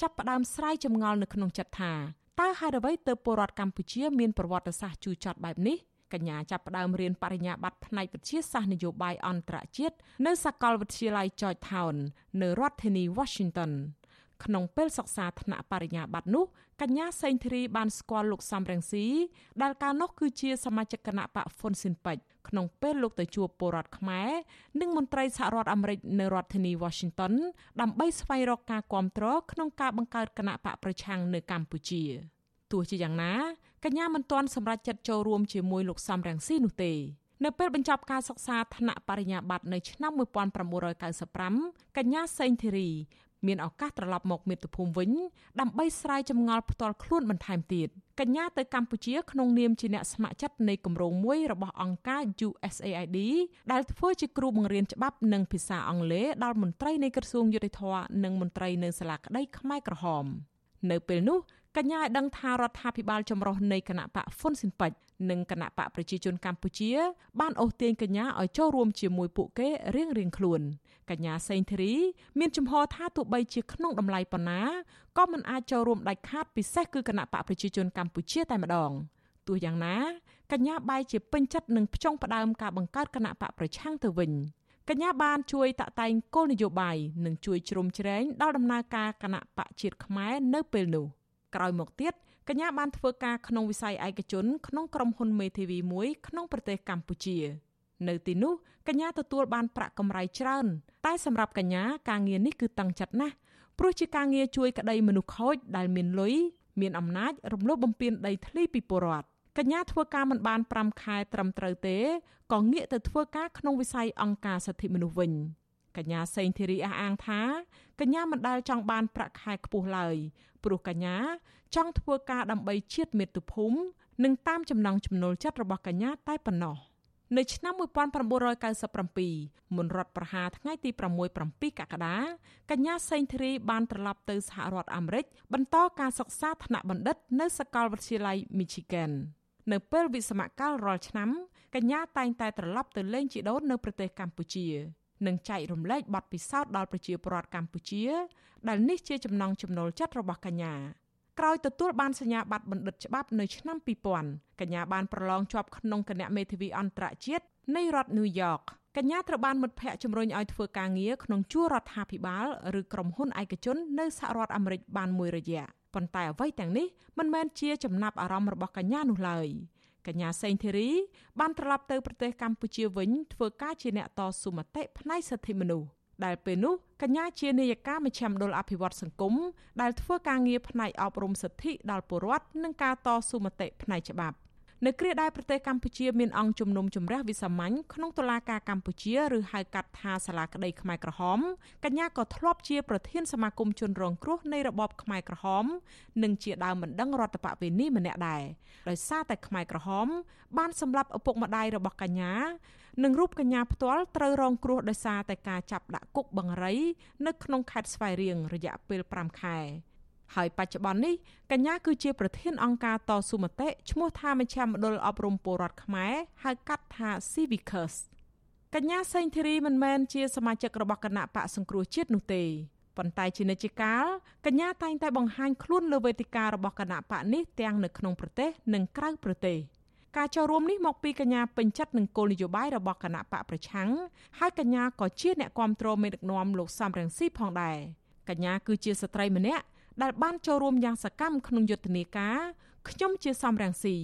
ចាប់ផ្ដើមស្រាយចម្ងល់នៅក្នុងចិត្តថាតើហេតុអ្វីទើបពលរដ្ឋកម្ពុជាមានប្រវត្តិសាស្ត្រជូរចត់បែបនេះកញ្ញាចាប់ផ្ដើមរៀនបរិញ្ញាបត្រផ្នែកវិទ្យាសាស្ត្រនយោបាយអន្តរជាតិនៅសាកលវិទ្យាល័យ Georgetown នៅរដ្ឋធានី Washington ក្នុងពេលសិក្សាថ្នាក់បរិញ្ញាបត្រនោះកញ្ញាសេងធីរីបានស្គាល់លោកសំរងស៊ីដែលកាលនោះគឺជាសមាជិកគណៈបកហ្វុនស៊ិនពេជ្រក្នុងពេលលោកទៅជួបពលរដ្ឋខ្មែរនិងមន្ត្រីសហរដ្ឋអាមេរិកនៅរដ្ឋធានី Washington ដើម្បីស្វែងរកការគ្រប់គ្រងក្នុងការបង្កើតគណៈបកប្រឆាំងនៅកម្ពុជាទោះជាយ៉ាងណាកញ្ញាមិនទាន់សម្រេចចិត្តចូលរួមជាមួយលោកសំរងស៊ីនោះទេនៅពេលបញ្ចប់ការសិក្សាថ្នាក់បរិញ្ញាបត្រនៅឆ្នាំ1995កញ្ញាសេងធីរី មានឱកាសត្រឡប់មកមាតុភូមិវិញដើម្បីស្រាយចម្ងល់ផ្ទាល់ខ្លួនបន្ថែមទៀតកញ្ញាទៅកម្ពុជាក្នុងនាមជាអ្នកស្ម័គ្រចិត្តនៃគម្រោងមួយរបស់អង្គការ USAID ដែលធ្វើជាគ្រូបង្រៀនច្បាប់និងភាសាអង់គ្លេសដល់មន្ត្រីនៃក្រសួងយុតិធម៌និងមន្ត្រីនៅសាលាក្តីខ្មែរក្រហមនៅពេលនោះកញ្ញាឲ្យដឹងថារដ្ឋាភិបាលចម្រុះនៃគណៈបកហ្វុនស៊ិនប៉ិចនិងគណៈបកប្រជាជនកម្ពុជា បានអូសទាញកញ្ញាឲ្យចូលរួមជាមួយពួកគេរៀងៗខ្លួន កញ្ញាសេងធីរីមានជំហរថាទោះបីជាក្នុងតម្លៃប៉ុណ្ណាក៏មិនអាចចូលរួមដាច់ខាតពិសេសគឺគណៈបកប្រជាជនកម្ពុជាតែម្ដងទោះយ៉ាងណាកញ្ញាបែរជាពេញចិត្តនឹងផ្ចង់ផ្ដើមការបង្កើតគណៈបកប្រឆាំងទៅវិញកញ្ញាបានជួយតាក់តែងគោលនយោបាយនិងជួយជ្រោមជ្រែងដល់ដំណើរការគណៈបកជាតិខ្មែរនៅពេលនោះក្រោយមកទៀតកញ្ញាបានធ្វើការក្នុងវិស័យឯកជនក្នុងក្រុមហ៊ុនមេធាវីមួយក្នុងប្រទេសកម្ពុជា នៅទីនោះកញ្ញាទទួលបានប្រាក់កម្រៃច្រើន តែសម្រាប់កញ្ញាការងារនេះគឺតឹងចិត្តណាស់ព្រោះជាការងារជួយក្តីមនុស្សខូចដែលមានលុយមានអំណាចរំលោភបំពានដីធ្លីពីពលរដ្ឋកញ្ញាធ្វើការមិនបាន5ខែត្រឹមត្រូវទេក៏ងាកទៅធ្វើការក្នុងវិស័យអង្គការសិទ្ធិមនុស្សវិញកញ្ញាសេងធីរីអះអាងថាកញ្ញាមិនដែលចង់បានប្រាក់ខែខ្ពស់ឡើយព្រោះកញ្ញា ចង់ធ្វើការដើម្បីជាតិមាតុភូមិនិងតាមចំណង់ចំណូលចិត្តរបស់កញ្ញាតែប៉ុណ្ណោះ នៅឆ្នាំ1997មុនរដ្ឋប្រហារថ្ងៃទី6-7កក្កដាកញ្ញាសេងធីរីបានត្រឡប់ទៅសហរដ្ឋអាមេរិកបន្តការសិក្សាថ្នាក់បណ្ឌិត នៅសាកលវិទ្យាល័យ Michigan នៅពេលវិស្សមកាលរាល់ឆ្នាំកញ្ញាតែងតែត្រឡប់ទៅលេងជីដូននៅប្រទេសកម្ពុជានិងចែករំលែកបទពិសោធន៍ដល់ប្រជាពលរដ្ឋកម្ពុជា ដែលនេះជាចំណង់ចំណូលចិត្តរបស់កញ្ញា ក្រោយទទួលបានសញ្ញាបត្របណ្ឌិតច្បាប់នៅឆ្នាំ2000កញ្ញាបានប្រឡងជាប់ក្នុងគណៈមេធាវីអន្តរជាតិនៃរដ្ឋញូវយ៉កកញ្ញាត្រូវបានមិត្តភ័ក្តិជំរុញឲ្យធ្វើការងារក្នុងជួររដ្ឋាភិបាលឬក្រុមហ៊ុនឯកជននៅសហរដ្ឋអាមេរិកបានមួយរយៈប៉ុន្តែអ្វីទាំងនេះមិនមែនជាចំណាប់អារម្មណ៍របស់កញ្ញានោះឡើយកញ្ញាសេងធីរីបានត្រឡប់ទៅប្រទេសកម្ពុជាវិញធ្វើការជាអ្នកតស៊ូមតិផ្នែកសិទ្ធិមនុស្ស ដែលពេលនោះកញ្ញាជានាយិកាមជ្ឈមណ្ឌលអភិវឌ្ឍសង្គមដែលធ្វើការងារផ្នែកអប់រំសិទ្ធិដល់ពលរដ្ឋនិងការតស៊ូមតិផ្នែកច្បាប់នៅគ្រាដែលប្រទេសកម្ពុជាមានអង្គជំនុំជម្រះវិសាមញ្ញក្នុងតុលាការកម្ពុជាឬហៅកាត់ថាសាលាក្តីខ្មែរក្រហមកញ្ញាក៏ធ្លាប់ជាប្រធានសមាគមជនរងគ្រោះនៃរបបខ្មែរក្រហម និងជាដើមបណ្ដឹងរដ្ឋបវេនីម្នាក់ដែរដោយសារតែខ្មែរក្រហមបានសម្លាប់ឪពុកម្ដាយរបស់កញ្ញា និងរូបកញ្ញាផ្ទាល់ត្រូវរងគ្រោះដោយសារតែការចាប់ដាក់គុកបង្រី នៅក្នុងខេត្តស្វាយរៀងរយៈពេល5ខែហើយបច្ចុប្បន្ននេះកញ្ញាគឺជាប្រធានអង្គការតស៊ូមតិឈ្មោះថាមជ្ឈមណ្ឌលអប់រំពលរដ្ឋខ្មែរហៅកាត់ថា Civicus កញ្ញាសេងធីរីមិនមែនជាសមាជិករបស់គណៈបកសង្គ្រោះជាតិនោះទេប៉ុន្តែជានិច្ចកាលកញ្ញាតែងតែបង្ហាញខ្លួនលើវេទិការបស់គណៈបកនេះទាំងនៅក្នុងប្រទេសនិងក្រៅប្រទេស ការចូលរួមនេះមកពីកញ្ញាពេញចិត្តនឹងគោលនយោបាយរបស់គណៈបកប្រឆាំងហើយកញ្ញាក៏ជាអ្នកគ្រប់គ្រងមេដឹកនាំលោកសំរងស៊ីផងដែរកញ្ញាគឺជាស្ត្រីម្នាក់ដែលបានចូលរួមយ៉ាងសកម្មក្នុងយុទ្ធនាការខ្ញុំជាសំរងស៊ី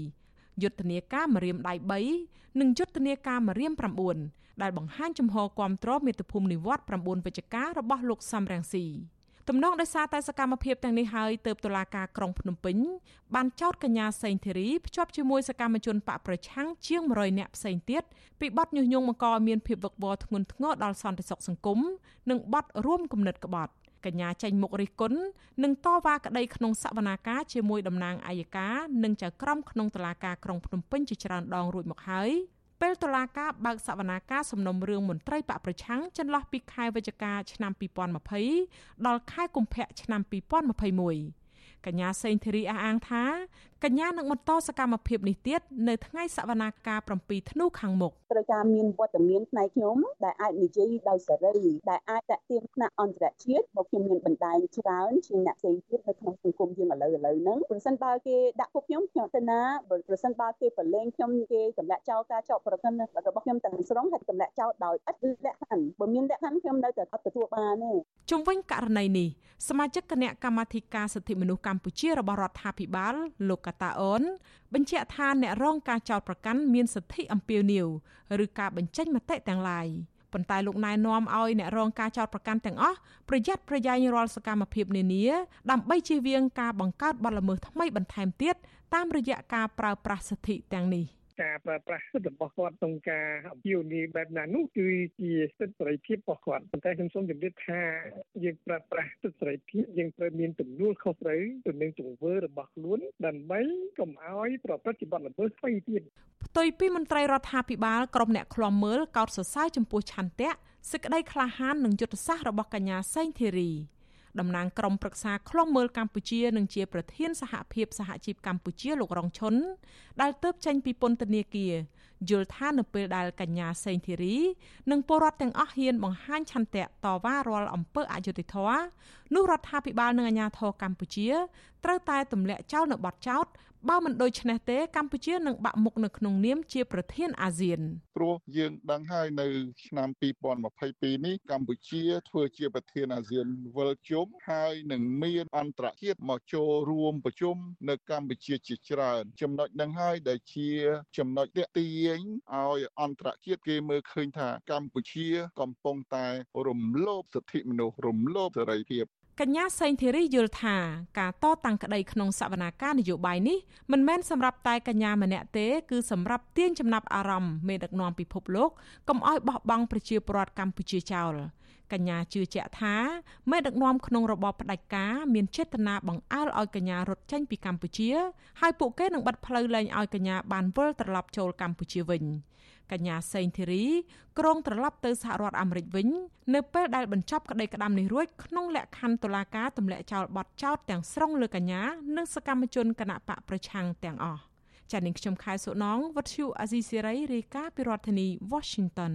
យុទ្ធនាការមរៀមដៃ3និងយុទ្ធនាការមរៀម9ដែលបង្ហាញចំហគាំទ្រមាតុភូមិនិវត្ត9វិច្ឆិការបស់លោកសំរងស៊ី ទំនងដោយសារតែសកម្មភាពទាំងនេះហើយទើបតុលាការក្រុងភ្នំពេញបានចោទកញ្ញាសេងធីរីភ្ជាប់ជាមួយសកម្មជនបកប្រឆាំងជាង100នាក់ផ្សេងទៀតពីបទញុះញង់បង្កឲ្យមានភាពវឹកវរធ្ងន់ធ្ងរដល់សន្តិសុខសង្គមនិងបទរួមគំនិតក្បត់កញ្ញាចេញមុខរិះគន់និងតវ៉ាក្តីក្នុងសវនាការជាមួយតំណាងអัยការនិងចៅក្រមក្នុងតុលាការក្រុងភ្នំពេញជាច្រើនដងរួចមកហើយ ពេលតុលាការបើកសវនាការសំណុំរឿងមន្ត្រីបកប្រឆាំងចន្លោះពីខែវិច្ឆិកាឆ្នាំ2020ដល់ខែកុម្ភៈឆ្នាំ2021កញ្ញាសេងធីរីអះអាងថា កញ្ញានឹងបន្តសកម្មភាពនេះទៀតនៅថ្ងៃសវនាការ7ធ្នូខាងមុខត្រូវការមានវត្តមានផ្នែកខ្ញុំដែលអាចនិយាយដោយសេរីដែលអាចតាក់ទាញថ្នាក់អន្តរជាតិមកខ្ញុំមានបណ្ដាញច្រើនជាងអ្នកផ្សេងទៀតនៅក្នុងសង្គមយើងឥឡូវឥឡូវហ្នឹងប្រសិនបើគេដាក់ពួកខ្ញុំខ្ញុំទៅណាប្រសិនបើគេប្រឡែងខ្ញុំគេទម្លាក់ចោលការចោទប្រកាន់របស់ខ្ញុំទាំងស្រុងហើយទម្លាក់ចោលដោយឥតលក្ខខណ្ឌបើមានលក្ខខណ្ឌខ្ញុំនៅតែអត់ទទួលបានទេជុំវិញករណីនេះសមាជិកគណៈកម្មាធិការសិទ្ធិមនុស្សកម្ពុជារបស់រដ្ឋាភិបាលលោកកតាអូនបញ្ជាក់ថាអ្នករងការចោទប្រកាន់មានសិទ្ធិអំពាវនាវឬការបញ្ចេញមតិទាំងឡាយប៉ុន្តែលោកណែនាំឲ្យអ្នករងការចោទប្រកាន់ទាំងអស់ប្រយ័ត្នប្រយែងរាល់សកម្មភាពនានាដើម្បីជៀសវាងការបង្កើតបទល្មើសថ្មីបន្ថែមទៀតតាមរយៈការប្រើប្រាស់សិទ្ធិទាំងនេះ។ ការប្រើប្រាស់សិទ្ធិរបស់គាត់ក្នុងការអំពាវនាវបែបណានោះគឺជាសិទ្ធិសេរីភាពរបស់គាត់ប៉ុន្តែខ្ញុំសូមជម្រាបថាយើងប្រើប្រាស់សិទ្ធិសេរីភាពយើងត្រូវមានទំនួលខុសត្រូវទៅនឹងទង្វើរបស់ខ្លួនដើម្បីកុំឲ្យប្រព្រឹត្តជាបទល្មើសផ្សេងទៀតផ្ទុយពីមន្ត្រីរដ្ឋាភិបាលក្រុមអ្នកឃ្លាំមើលកោតសរសើរចំពោះឆន្ទៈសេចក្តីក្លាហាននិងយុទ្ធសាស្ត្ររបស់កញ្ញាសេងធីរី តំណាងក្រុមប្រឹក្សាឃ្លាំមើលកម្ពុជានិងជាប្រធានសហភាពសហជីពកម្ពុជាលោករងឈុនដែលទៅចេញពីពន្ធនាគារយល់ថានៅពេលដែលកញ្ញាសេងធីរីនិងពលរដ្ឋទាំងអស់ហ៊ានបង្ហាញឆន្ទៈតវ៉ារាល់អំពើអយុត្តិធម៌នោះរដ្ឋាភិបាលនិងអាជ្ញាធរកម្ពុជា ត្រូវតែទម្លាក់ចោលនៅបទចោទបើមិនដូច្នេះទេកម្ពុជានឹងបាក់មុខនៅក្នុងនាមជាប្រធានអាស៊ានព្រោះយើងដឹងហើយនៅឆ្នាំ2022នេះកម្ពុជាធ្វើជាប្រធានអាស៊ានវិលជុំហើយនឹងមានអន្តរជាតិមកចូលរួមប្រជុំនៅកម្ពុជាជាច្រើន ចំណុចនឹងហើយដែលជាចំណុចទាក់ទាញឲ្យអន្តរជាតិគេមើលឃើញថាកម្ពុជាកំពុងតែរំលោភសិទ្ធិមនុស្សរំលោភសេរីភាព កញ្ញាសេងធីរីយល់ថាការតតាំងក្តីក្នុងសវនាការនយោបាយនេះមិនមែនសម្រាប់តែកញ្ញាម្នាក់ទេគឺសម្រាប់ទាញចំណាប់អារម្មណ៍មេដឹកនាំពិភពលោកកុំឲ្យបោះបង់ប្រជាពលរដ្ឋកម្ពុជាចោលកញ្ញាជឿជាក់ថាមេដឹកនាំក្នុងរបបផ្ដាច់ការមានចេតនាបង្អើលឲ្យកញ្ញារត់ចេញពីកម្ពុជាហើយពួកគេនឹងបិទផ្លូវលែងឲ្យកញ្ញាបានវិលត្រឡប់ចូលកម្ពុជាវិញ។ កញ្ញាសេងធីរីក្រុងត្រឡប់ទៅសហរដ្ឋអាមេរិកវិញនៅពេលដែលបញ្ចប់ក្តីក្តាំនេះរួចក្នុងលក្ខខណ្ឌតុលាការទម្លាក់ចោលបទចោទទាំងស្រុងលើកញ្ញានិងសកម្មជនគណៈបកប្រឆាំងទាំងអស់ចា៎នាងខ្ញុំខែសុណងវັດឈូអាស៊ីសេរីរាយការណ៍ពីរដ្ឋធានី Washington